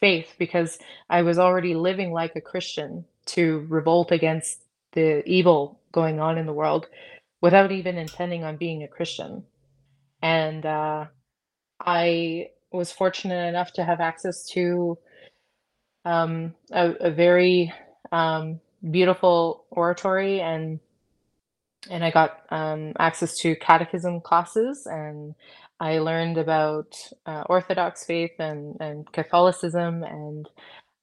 faith because I was already living like a Christian to revolt against the evil going on in the world without even intending on being a Christian. And, uh, I was fortunate enough to have access to, um, a a very, um, beautiful oratory and and I got, um, access to catechism classes, and I learned about, uh, Orthodox faith and and Catholicism, and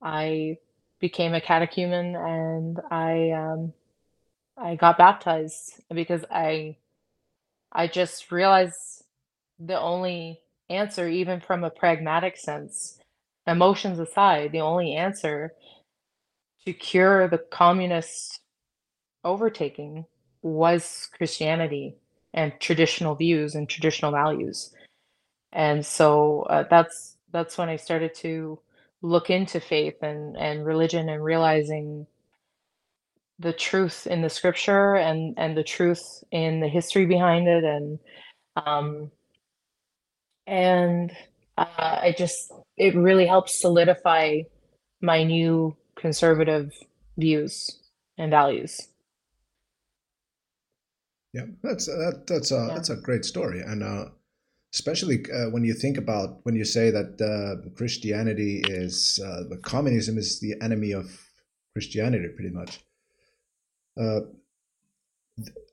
I became a catechumen, and I, um, I got baptized because I I just realized the only answer, even from a pragmatic sense, emotions aside, the only answer to cure the communist overtaking was Christianity and traditional views and traditional values. And so, uh, that's that's when I started to look into faith and and religion and realizing the truth in the scripture and and the truth in the history behind it, and, um and, uh, I just it really helps solidify my new conservative views and values. Yeah, that's that that's a Yeah. that's a great story, and uh, especially uh, when you think about when you say that uh, Christianity is uh, the communism is the enemy of Christianity, pretty much. Uh,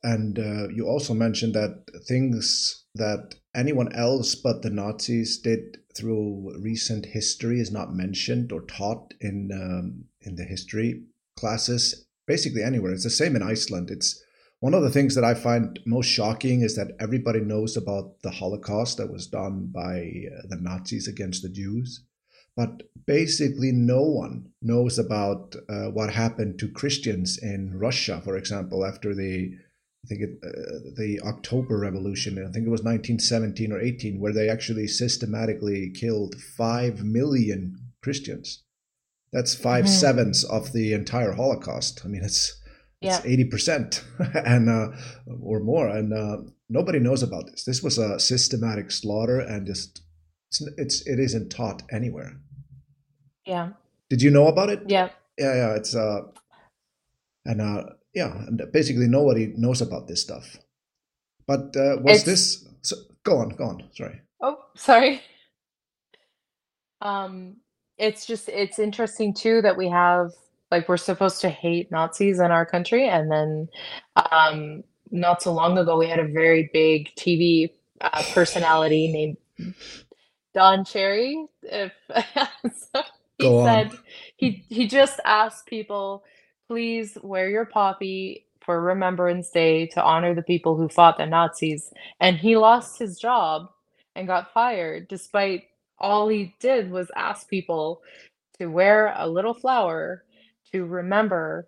and uh, you also mentioned that things that anyone else but the Nazis did through recent history is not mentioned or taught in um, in the history classes. Basically, anywhere. It's the same in Iceland. It's one of the things that I find most shocking is that everybody knows about the Holocaust that was done by uh, the Nazis against the Jews, but basically no one knows about uh, what happened to Christians in Russia, for example, after the I think it, uh, the October Revolution. I think it was 1917 or 18, where they actually systematically killed five million Christians. That's five Mhm. sevenths of the entire Holocaust. I mean, it's it's 80% *laughs* and uh, or more, and uh, nobody knows about this. This was a systematic slaughter, and just it's, it's it isn't taught anywhere. Yeah. Did you know about it? Yeah. Yeah, yeah. It's uh, and uh, yeah, and basically nobody knows about this stuff. But uh, was It's this? So, go on, go on. Sorry. Oh, sorry. Um, it's just it's interesting too that we have like, we're supposed to hate Nazis in our country, and then, um, not so long ago, we had a very big TV, uh, personality named Don Cherry, if *laughs* so he Go on. said he he just asked people, "Please wear your poppy for Remembrance Day to honor the people who fought the Nazis," and he lost his job and got fired despite all he did was ask people to wear a little flower to remember,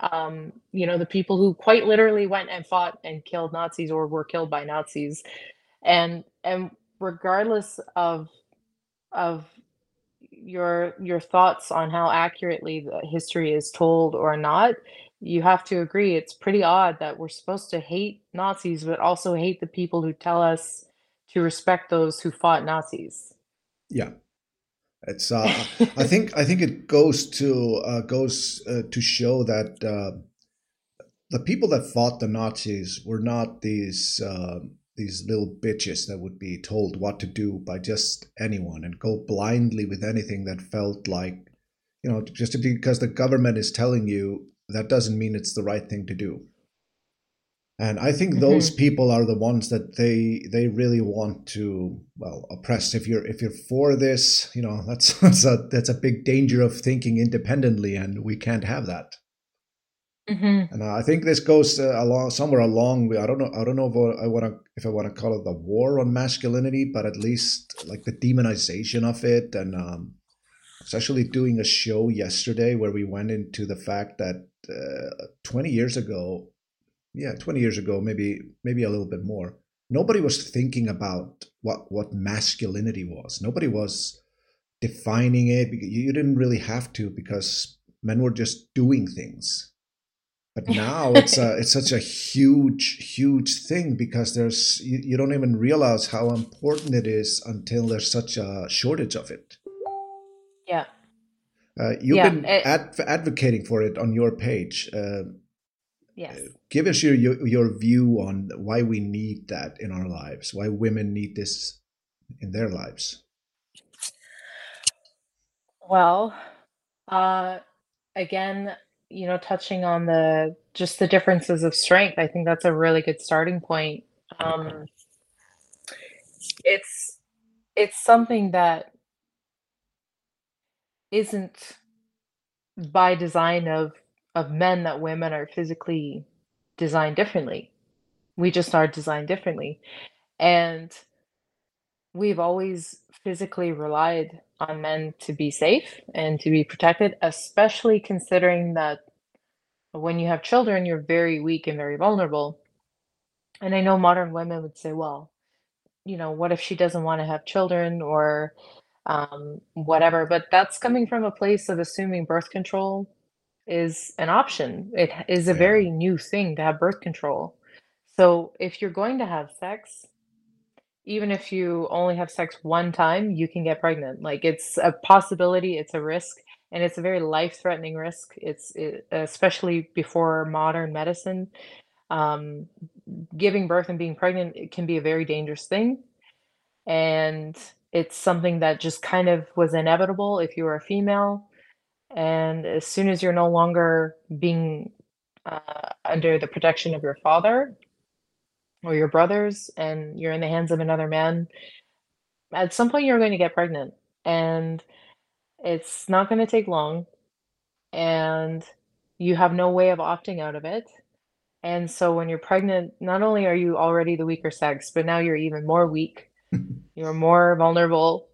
um, you know, the people who quite literally went and fought and killed Nazis or were killed by Nazis, and and regardless of of your your thoughts on how accurately the history is told or not, you have to agree it's pretty odd that we're supposed to hate Nazis, but also hate the people who tell us to respect those who fought Nazis. Yeah, it's. Uh, *laughs* I think. I think it goes to uh, goes uh, to show that uh, the people that fought the Nazis were not these uh, these little bitches that would be told what to do by just anyone and go blindly with anything that felt like, you know, just because the government is telling you that doesn't mean it's the right thing to do. And I think mm-hmm. those people are the ones that they they really want to well oppress. If you're if you're for this, you know that's *laughs* that's a that's a big danger of thinking independently, and we can't have that. Mm-hmm. And I think this goes uh, along somewhere along. I don't know. I don't know if I want to if I want to call it the war on masculinity, but at least like the demonization of it. And um, actually doing a show yesterday where we went into the fact that uh, 20 years ago, yeah, 20 years ago, maybe maybe a little bit more, nobody was thinking about what what masculinity was. Nobody was defining it. You didn't really have to because men were just doing things but *laughs* now it's a, it's such a huge huge thing because there's you, you don't even realize how important it is until there's such a shortage of it yeah uh, you've yeah, been ad- advocating for it on your page uh, yes. Give us your, your your view on why we need that in our lives why women need this in their lives. Well uh again you know, touching on the just the differences of strength, I think that's a really good starting point. Um, it's it's something that isn't by design of of men that women are physically designed differently. We just are designed differently. And we've always physically relied on men to be safe and to be protected, especially considering that when you have children, you're very weak and very vulnerable. And I know modern women would say, well, you know, what if she doesn't want to have children or um, whatever? But that's coming from a place of assuming birth control is an option. It is a yeah. very new thing to have birth control. So if you're going to have sex, even if you only have sex one time, you can get pregnant. Like it's a possibility, it's a risk, and it's a very life-threatening risk. It's it, especially before modern medicine. Um, giving birth and being pregnant it can be a very dangerous thing, and it's something that just kind of was inevitable if you were a female. And as soon as you're no longer being uh, under the protection of your father, or your brothers and you're in the hands of another man, at some point you're going to get pregnant and it's not going to take long and you have no way of opting out of it. And so when you're pregnant, not only are you already the weaker sex, but now you're even more weak. You're more vulnerable.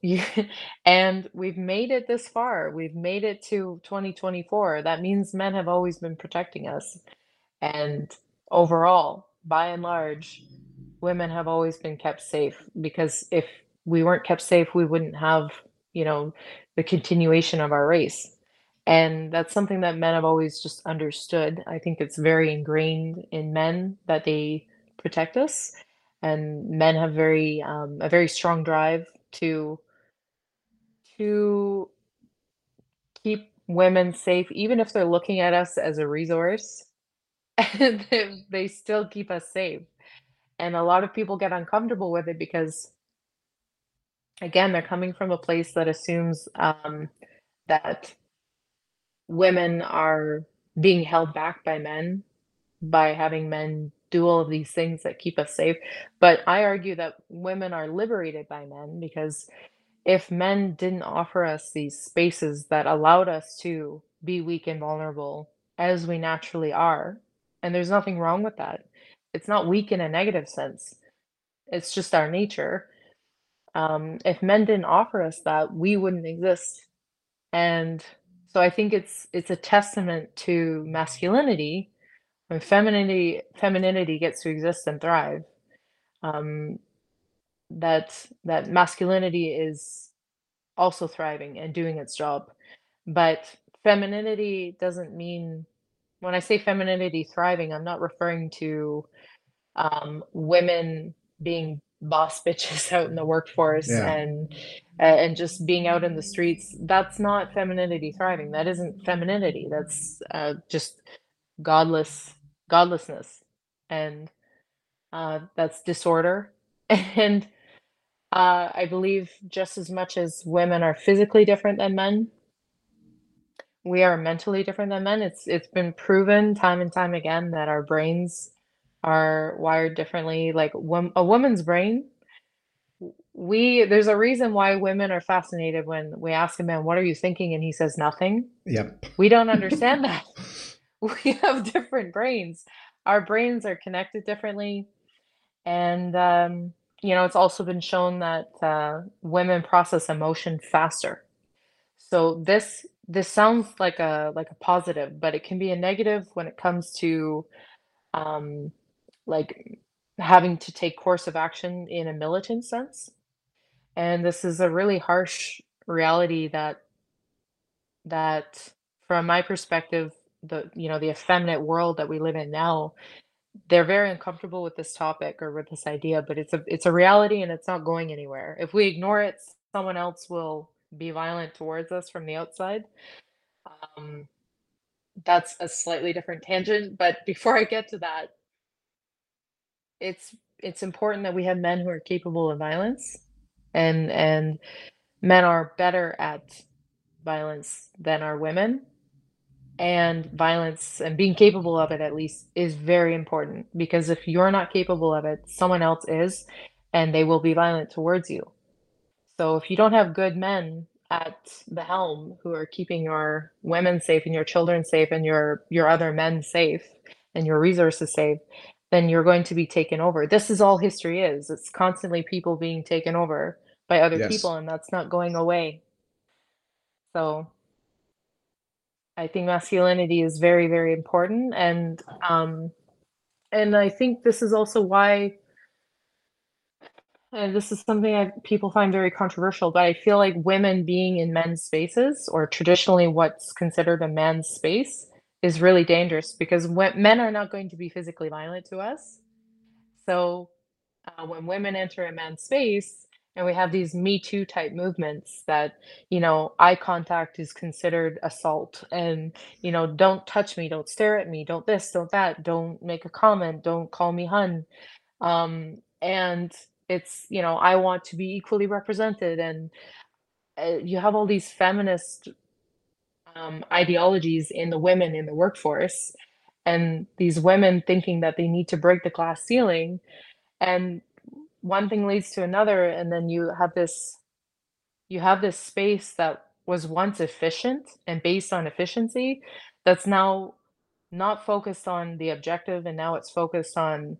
and we've made it this far. We've made it to 2024. That means men have always been protecting us. And overall, by and large, women have always been kept safe because if we weren't kept safe, we wouldn't have, you know, the continuation of our race. And that's something that men have always just understood. I think it's very ingrained in men that they protect us, and men have very um, a very strong drive to to keep women safe, even if they're looking at us as a resource. *laughs* they, still keep us safe. And a lot of people get uncomfortable with it because, again, they're coming from a place that assumes um, that women are being held back by men by having men do all of these things that keep us safe. But I argue that women are liberated by men because if men didn't offer us these spaces that allowed us to be weak and vulnerable as we naturally are, and there's nothing wrong with that. It's not weak in a negative sense. It's just our nature. Um, if men didn't offer us that, we wouldn't exist. And so I think it's it's a testament to masculinity when femininity femininity gets to exist and thrive. Um, that that masculinity is also thriving and doing its job. But femininity doesn't mean when I say femininity thriving, I'm not referring to um, women being boss bitches *laughs* out in the workforce Yeah. and and just being out in the streets. That's not femininity thriving. That isn't femininity. That's uh, just godless godlessness, and uh, that's disorder. *laughs* And uh, I believe just as much as women are physically different than men, we are mentally different than men. It's it's been proven time and time again that our brains are wired differently. Like wom- a woman's brain, we there's a reason why women are fascinated when we ask a man, "What are you thinking?" and he says nothing. Yep. We don't understand that. *laughs* We *laughs* have different brains. Our brains are connected differently, and um, you know, it's also been shown that uh, women process emotion faster. So this this sounds like a like a positive, but it can be a negative when it comes to um, like having to take course of action in a militant sense. And this is a really harsh reality that that from my perspective, the you know the effeminate world that we live in now, they're very uncomfortable with this topic or with this idea, but it's a it's a reality and it's not going anywhere. If we ignore it, someone else will be violent towards us from the outside. Um, that's a slightly different tangent, but *laughs* before I get to that, it's it's important that we have men who are capable of violence and and men are better at violence than are women and violence and being capable of it at least is very important because if you're not capable of it someone else is and they will be violent towards you. So if you don't have good men at the helm who are keeping your women safe and your children safe and your your other men safe and your resources safe then you're going to be taken over. This is all history is. It's constantly people being taken over by other Yes. people and that's not going away. So I think masculinity is very, very important, and um, and I think this is also why, and this is something I people find very controversial, but I feel like women being in men's spaces, or traditionally what's considered a man's space, is really dangerous because when, men are not going to be physically violent to us. So uh, when women enter a man's space, and we have these Me Too type movements that, you know, eye contact is considered assault, and you know, don't touch me, don't stare at me, don't this, don't that, don't make a comment, don't call me hun. Um, and it's, you know, I want to be equally represented, and uh, you have all these feminist um, ideologies in the women in the workforce, and these women thinking that they need to break the glass ceiling, and one thing leads to another, and then you have this you have this space that was once efficient and based on efficiency that's now not focused on the objective, and now it's focused on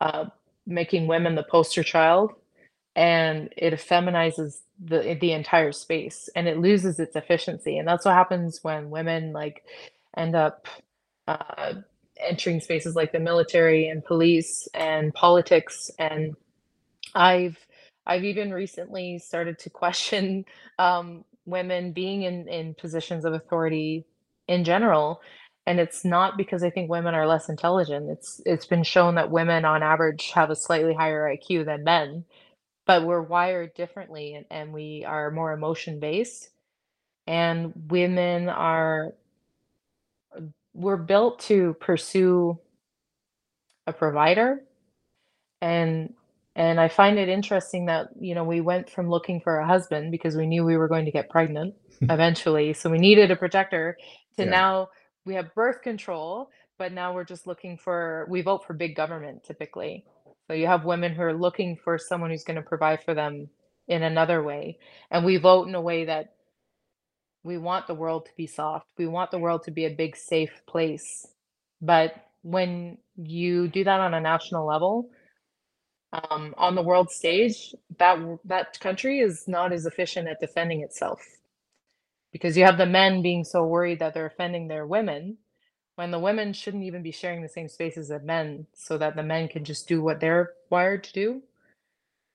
uh, making women the poster child, and it feminizes the the entire space, and it loses its efficiency, and that's what happens when women like end up uh, entering spaces like the military and police and politics and I've I've even recently started to question *laughs* um, women being in in positions of authority in general, and it's not because I think women are less intelligent. It's it's been shown that women on average have a slightly higher IQ than men, but we're wired differently and, and we are more emotion based. And women are we're built to pursue a provider And and I find it interesting that, you know, we went from looking for a husband because we knew we were going to get pregnant *laughs* eventually, so we needed a protector, to Yeah. now we have birth control, but now we're just looking for we vote for big government typically. So you have women who are looking for someone who's gonna provide for them in another way, and we vote in a way that we want the world to be soft. We want the world to be a big safe place. But when you do that on a national level, um, on the world stage, that that country is not as efficient at defending itself because you have the men being so worried that they're offending their women when the women shouldn't even be sharing the same spaces as men so that the men can just do what they're wired to do.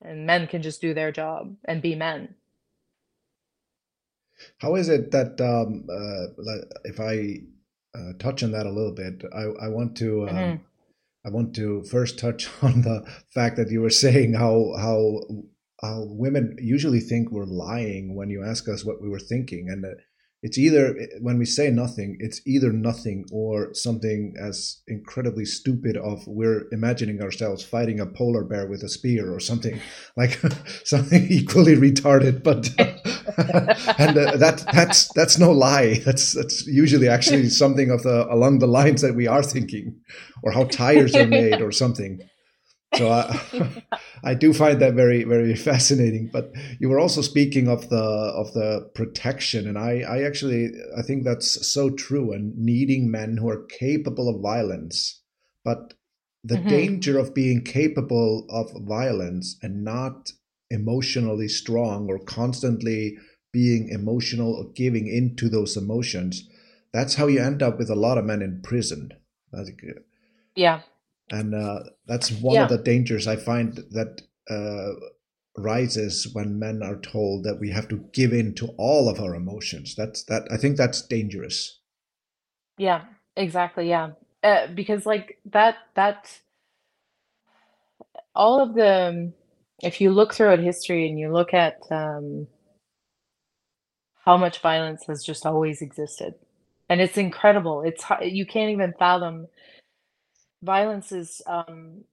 and men can just do their job and be men. How is it that um, uh, if I uh, touch on that a little bit, I, I want to um, mm-hmm. I want to first touch *laughs* on the fact that you were saying how how how women usually think we're lying when you ask us what we were thinking, and uh, it's either eh, when we say nothing it's either nothing or something as incredibly stupid of we're imagining ourselves fighting a polar bear with a spear or something *laughs* like *laughs* something equally retarded but uh, and uh, that that's that's no lie that's that's usually actually something of the along the lines that we are thinking or how tires are made or something so I, *laughs* I do find that very very fascinating. But you were also speaking of the of the protection, and I I actually I think that's so true. And needing men who are capable of violence, but the mm-hmm. danger of being capable of violence and not emotionally strong or constantly being emotional or giving into those emotions that's how you end up with a lot of men in prison yeah and uh, that's one yeah. of the dangers I find that uh, rises when men are told that we have to give in to all of our emotions. That's that. I think that's dangerous. Yeah, exactly. Yeah, uh, because like that. That all of the. If you look throughout history and you look at um, how much violence has just always existed, and it's incredible. It's you can't even fathom. Violence is um,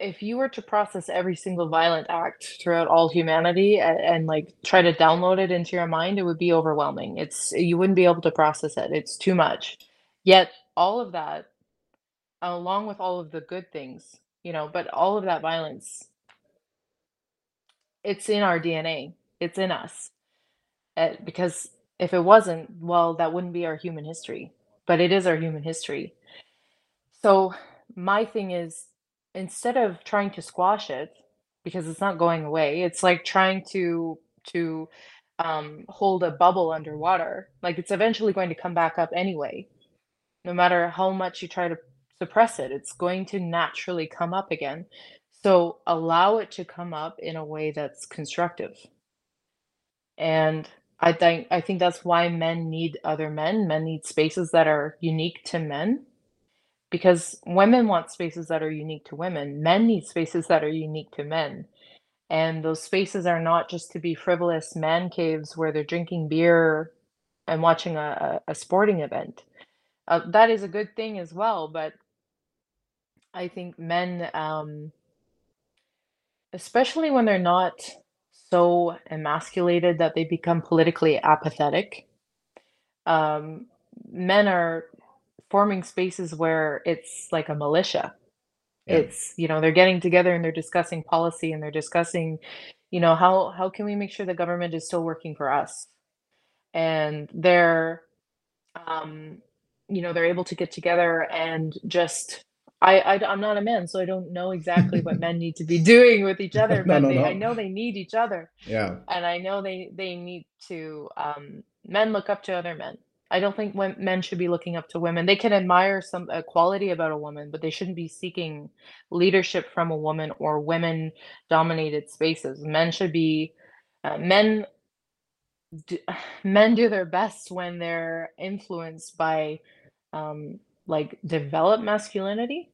if you were to process every single violent act throughout all humanity and, and, like try to download it into your mind it would be overwhelming. It's you wouldn't be able to process it. It's too much. Yet all of that along with all of the good things you know but all of that violence it's in our dna it's in us uh, because if it wasn't well that wouldn't be our human history but it is our human history so my thing is instead of trying to squash it because it's not going away, it's like trying to to um, hold a bubble underwater. Like it's eventually going to come back up anyway. No matter how much you try to suppress it, it's going to naturally come up again. So allow it to come up in a way that's constructive. And I think I think that's why men need other men. Men need spaces that are unique to men because women want spaces that are unique to women. Men need spaces that are unique to men. And those spaces are not just to be frivolous man caves where they're drinking beer and watching a, a, sporting event. Uh, that is a good thing as well, but I think men, um, especially when they're not so emasculated that they become politically apathetic, um, men are forming spaces where it's like a militia. Yeah. It's, you know, they're getting together and they're discussing policy and they're discussing, you know, how how can we make sure the government is still working for us? And they're um, you know, they're able to get together and just I, I am not a man, so I don't know exactly what men need to be doing with each *laughs* other, but no, no, they, no. I know they need each other. Yeah. And I know they they need to um, men look up to other men. I don't think men should be looking up to women. They can admire some quality about a woman, but they shouldn't be seeking leadership from a woman or women dominated spaces. Men should be uh, men do, *sighs* men do their best when they're influenced by um, like developed masculinity.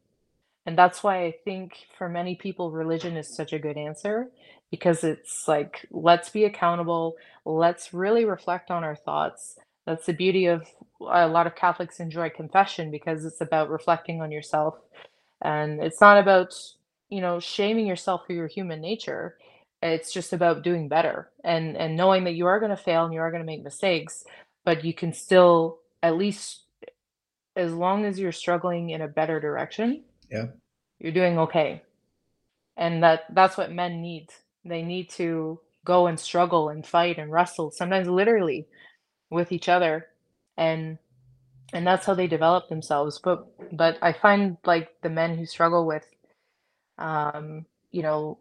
And that's why I think for many people religion is such a good answer because it's like let's be accountable, let's really reflect on our thoughts that's the beauty of a lot of Catholics enjoy confession because it's about reflecting on yourself. And it's not about, you know, shaming yourself for your human nature. It's just about doing better and and knowing that you are going to fail and you are going to make mistakes, but you can still at least as long as you're struggling in a better direction, yeah. You're doing okay. And that that's what men need. They need to go and struggle and fight and wrestle, sometimes literally with each other and and that's how they develop themselves but but i find like the men who struggle with um you know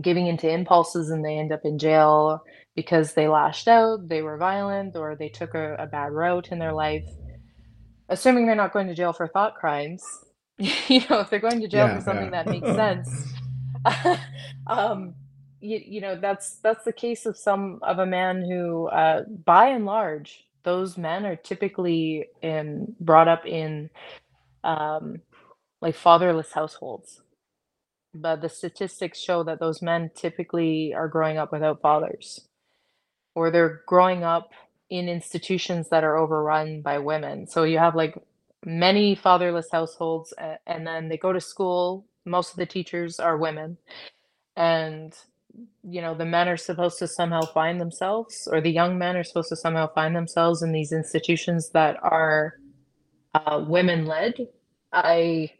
giving into impulses and they end up in jail because they lashed out they were violent or they took a, a bad route in their life assuming they're not going to jail for thought crimes *laughs* you know if they're going to jail yeah, for something yeah. that makes *laughs* sense *laughs* um, you, you know, that's that's the case of some of a man who, uh, by and large, those men are typically in brought up in um, like fatherless households. But the statistics show that those men typically are growing up without fathers, or they're growing up in institutions that are overrun by women. So you have like many fatherless households, and then they go to school. Most of the teachers are women, and you know the men are supposed to somehow find themselves, or the young men are supposed to somehow find themselves in these institutions that are uh, women led. I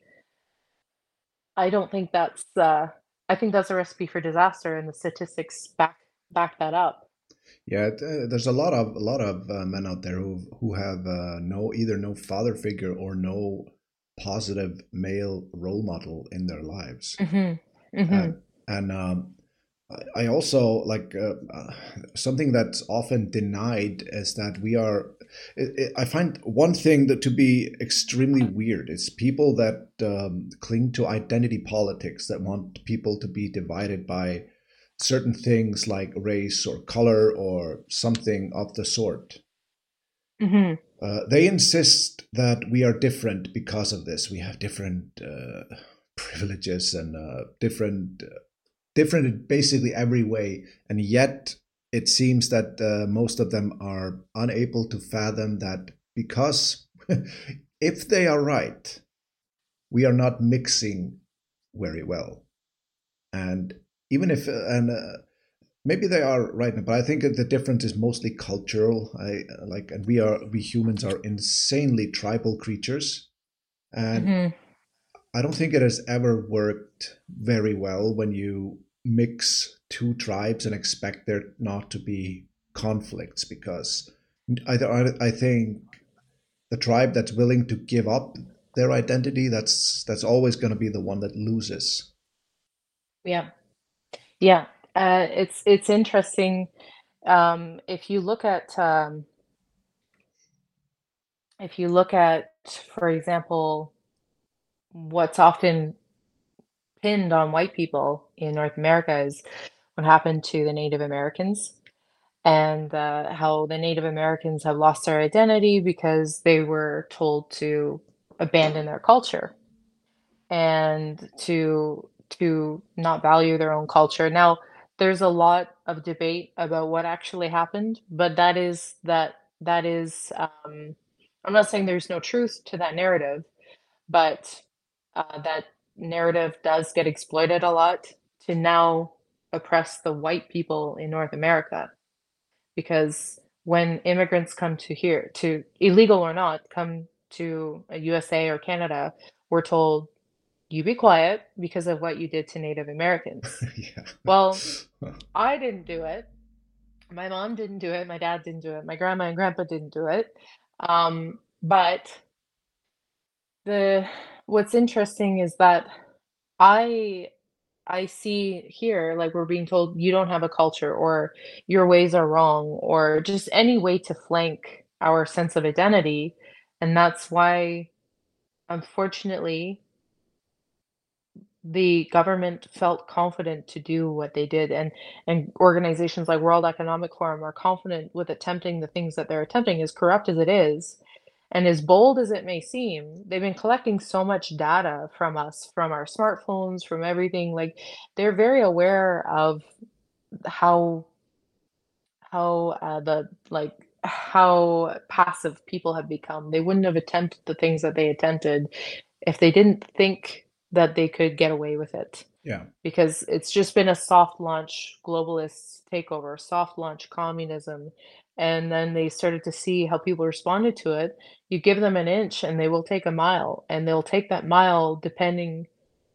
I don't think that's uh, I think that's a recipe for disaster, and the statistics back back that up. Yeah, it, uh, there's a lot of a lot of uh, men out there who who have uh, no either no father figure or no positive male role model in their lives, hmm hmm and and um, I I also like uh, uh, something that's often denied is that we are. It, it, I find one thing that to be extremely weird is people that um, cling to identity politics that want people to be divided by certain things like race or color or something of the sort. hmm Uh, they insist that we are different because of this. We have different uh, *laughs* privileges and uh, different, different in basically every way, and yet it seems that uh, most of them are unable to fathom that because *laughs* if they are right, we are not mixing very well, and even if and uh, maybe they are right now, but i think the difference is mostly cultural. I like and we are we humans are insanely tribal creatures. And hmm i don't think it has ever worked very well when you mix two tribes and expect there not to be conflicts because i, I I think the tribe that's willing to give up their identity that's that's always going to be the one that loses. Yeah, yeah. Uh, it's it's interesting. Um, if you look at um, if you look at, for example, what's often pinned on white people in North America is what happened to the Native Americans and uh, how the Native Americans have lost their identity because they were told to abandon their culture and to to not value their own culture. Now, there's a lot of debate about what actually happened, but that is that that is um, I'm not saying there's no truth to that narrative, but uh, that narrative does get exploited a lot to now oppress the white people in North America because when immigrants come to here, to illegal or not, come to USA or Canada, we're told, you be quiet because of what you did to Native Americans. *laughs* yeah Well, *laughs* I didn't do it. My mom didn't do it. My dad didn't do it. My grandma and grandpa didn't do it. Um, but the what's interesting is that I I see here, like we're being told you don't have a culture or your ways are wrong or just any way to flank our sense of identity. And that's why, unfortunately, the government felt confident to do what they did and and organizations like World Economic Forum are confident with attempting the things that they're attempting, as corrupt as it is, and as bold as it may seem, they've been collecting so much data from us, from our smartphones, from everything. Like they're very aware of how how uh, the like how passive people have become. They wouldn't have attempted the things that they attempted if they didn't think that they could get away with it yeah because it's just been a soft launch globalist takeover, soft launch communism. And then they started to see how people responded to it. You give them an inch and they will take a mile, and they'll take that mile depending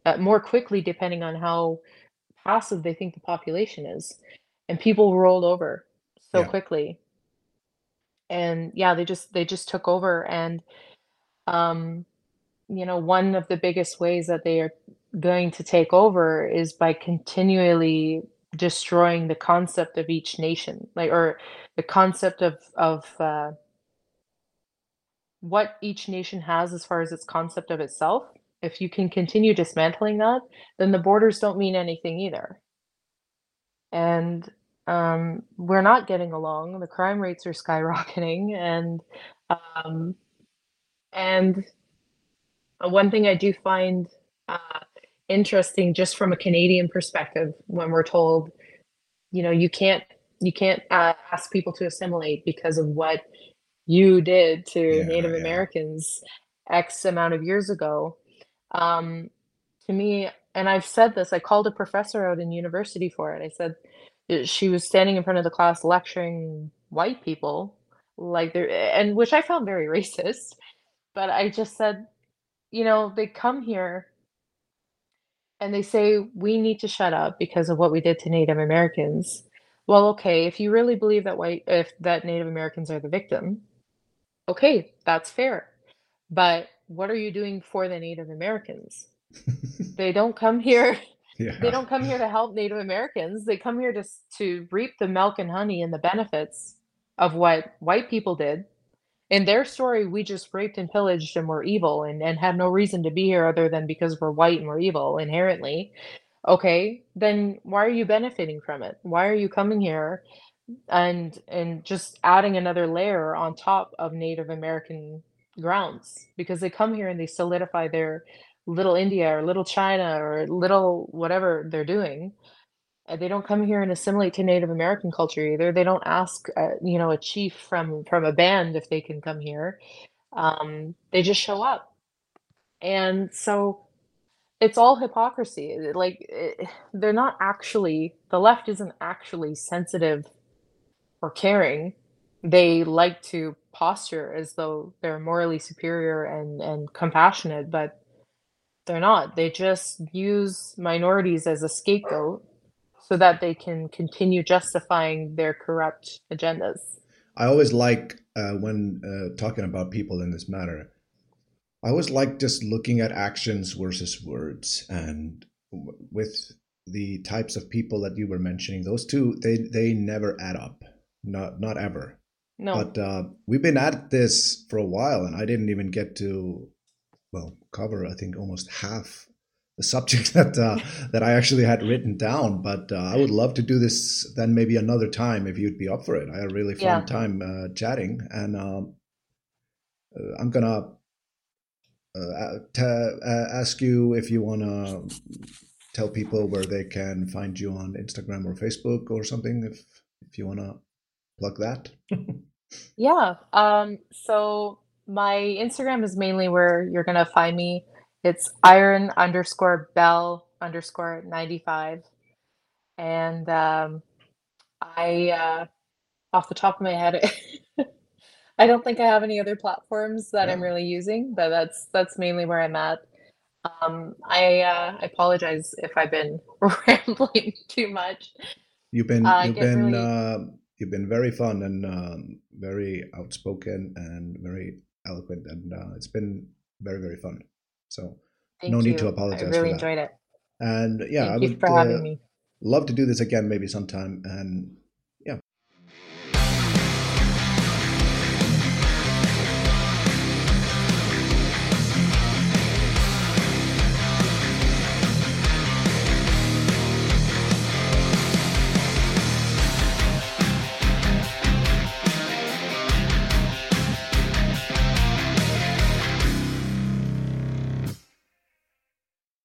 uh, more quickly depending on how passive they think the population is. And people rolled over so yeah quickly. And yeah, they just they just took over and um you know, one of the biggest ways that they are going to take over is by continually destroying the concept of each nation, like or the concept of of uh, what each nation has as far as its concept of itself. if you can continue dismantling that, then the borders don't mean anything either. And um, we're not getting along. The crime rates are skyrocketing, and um, and one thing I do find uh, interesting, just from a Canadian perspective, when we're told, you know, you can't you can't uh, ask people to assimilate because of what you did to Yeah, Native yeah. Americans X amount of years ago. Um, to me, and I've said this, I called a professor out in university for it. I said uh, she was standing in front of the class lecturing white people, like they're, and which I found very *laughs* racist. But I just said, you know, they come here and they say we need to shut up because of what we did to Native Americans. Well, okay, if you really believe that white, if that Native Americans are the victim, okay, that's fair. But what are you doing for the Native Americans? *laughs* They don't come here Yeah. they don't come here to help Native Americans. They come here to to reap the milk and honey and the benefits of what white people did. In their story, we just raped and pillaged and were evil and, and had no reason to be here other than because we're white and we're evil inherently. Okay, then why are you benefiting from it? Why are you coming here and and just adding another layer on top of Native American grounds because they come here and they solidify their little India or little China or little whatever they're doing. Uh, they don't come here and assimilate to Native American culture either. They don't ask, uh, you know, a chief from from a band if they can come here. Um, they just show up, and so it's all hypocrisy. Like it, they're not actually the left isn't actually sensitive or caring, they like to posture as though they're morally superior and and compassionate, but they're not. They just use minorities as a scapegoat so that they can continue justifying their corrupt agendas. I always like uh, when uh, talking about people in this matter. I always like just looking at actions versus words, and w- with the types of people that you were mentioning, those two they they never add up, not not ever. No. But uh, we've been at this for a while, and I didn't even get to well cover I think almost half the subject *laughs* that uh, that I actually had written down. But uh, I would love to do this then maybe another time if you'd be up for it. I had a really fun Yeah. time uh, chatting, and um, uh, I'm gonna uh, t- uh, ask you if you wanna tell people where they can find you on Instagram or Facebook or something. If if you wanna plug that. *laughs* Yeah. Um, so my Instagram is mainly where you're gonna find me. It's iron underscore bell underscore 95. And um, I, uh, off the top of my head, *laughs* I don't think I have any other platforms that I'm really using, but that's that's mainly where I'm at. Um, I uh, I apologize if I've been *laughs* rambling too much. you've been Uh, you've been really, uh, you've been very fun and um, very outspoken and very eloquent, and uh, it's been very very fun. So no thank need to apologize. I really enjoyed it. And yeah, I Thank you would for having uh, me. love to do this again maybe sometime. And